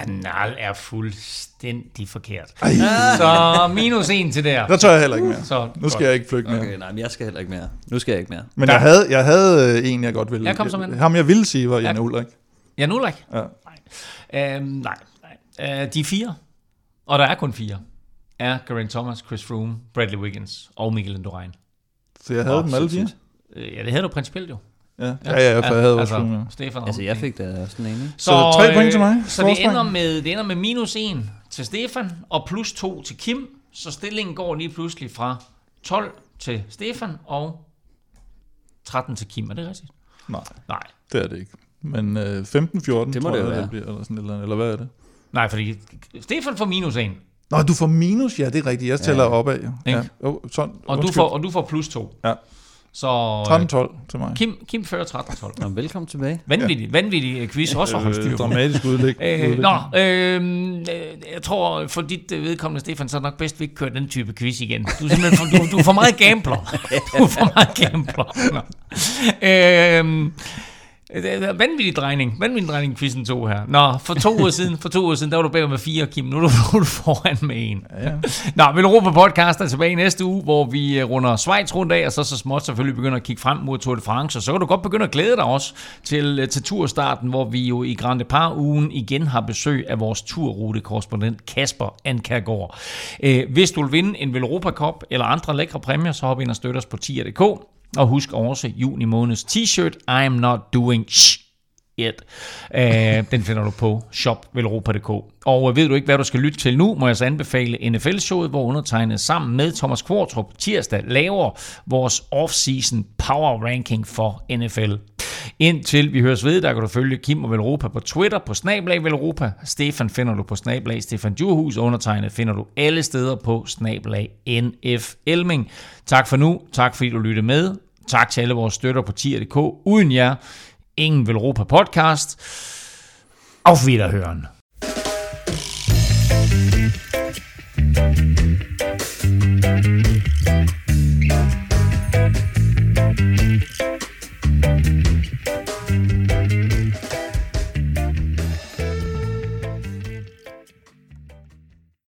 Bernal er fuldstændig forkert. Ej, Så minus en til der. der tør jeg heller ikke mere. Så, Nu skal jeg ikke flygte mere. Okay, nej, men jeg skal heller ikke mere. Nu skal jeg ikke mere. Men Ja. jeg havde, jeg havde øh, en, jeg godt ville. Ja, kom så med den. Ham, jeg ville sige, var Janne Ja. Ulrik. Ja, nu like. Ja. Øhm, nej, nej. Øh, de fire, og der er kun fire, er Geraint Thomas, Chris Froome, Bradley Wiggins og Mikkel Indurain. Så jeg havde Åh, dem alle fire. Øh, ja, det havde du principielt jo. Ja, ja, ja, ja for jeg havde også altså, ja. Stefan og- Altså, jeg fik da også den ene. ikke? Så tre point til mig. Så det ender, med, det ender med minus 1 til Stefan, og plus 2 til Kim. Så stillingen går lige pludselig fra 12 til Stefan og 13 til Kim. Er det rigtigt? Nej, Nej. det er det ikke. Men øh, 15-14 Det må tror det jeg, være. det bliver, eller, sådan, eller, eller hvad er det? Nej, fordi Stefan får minus 1, Nå, du får minus, ja, det er rigtigt. Jeg tæller Ja. opad. Ja. Ikke? Oh, sådan, og du, får, og du får plus 2. Ja. Så 13-12 til mig. Kim, Kim fører 13-12. Nå, velkommen tilbage. Vanvittig, ja. vanvittig øh, quiz også at holde styr Øh, på. dramatisk udlæg. Øh, nå, øh, jeg tror for dit øh, vedkommende, Stefan, så er det nok bedst, vi ikke kører den type quiz igen. Du er simpelthen for, du, du er for meget gambler. Du er for meget gambler. Nå. Øh, det er vanvittig drejning. Vanvittig drejning quizzen to her. Nå, for to uger siden, for to uger siden, der var du bagud med fire, Kim. Nu er du, du foran med en. Ja. Nå, men Europa Podcast er tilbage i næste uge, hvor vi øh, runder Schweiz rundt af, og så så småt selvfølgelig begynder at kigge frem mod Tour de France. Og så kan du godt begynde at glæde dig også til, øh, til turstarten, hvor vi jo i Grand Depart ugen igen har besøg af vores turrute-korrespondent Kasper Ankergaard. Øh, Hvis du vil vinde en Velropa Cup eller andre lækre præmier, så hop ind og støt os på tier.dk. Og husk også juni måneds t-shirt, I am not doing shh øh, yet. Den finder du på shopvelropa.dk. Og øh, ved du ikke, hvad du skal lytte til nu, må jeg så anbefale NFL-showet, hvor undertegnet sammen med Thomas Kvartrup tirsdag laver vores off-season power ranking for NFL. Indtil vi høres ved, der kan du følge Kim og Velropa på Twitter, på Snablag Velropa. Stefan finder du på Snablag Stefan Djurhus. Undertegnet finder du alle steder på Snablag NF Elming. Tak for nu. Tak fordi du lyttede med. Tak til alle vores støtter på tier.dk. Uden jer, ingen Velropa podcast. Auf Wiederhören.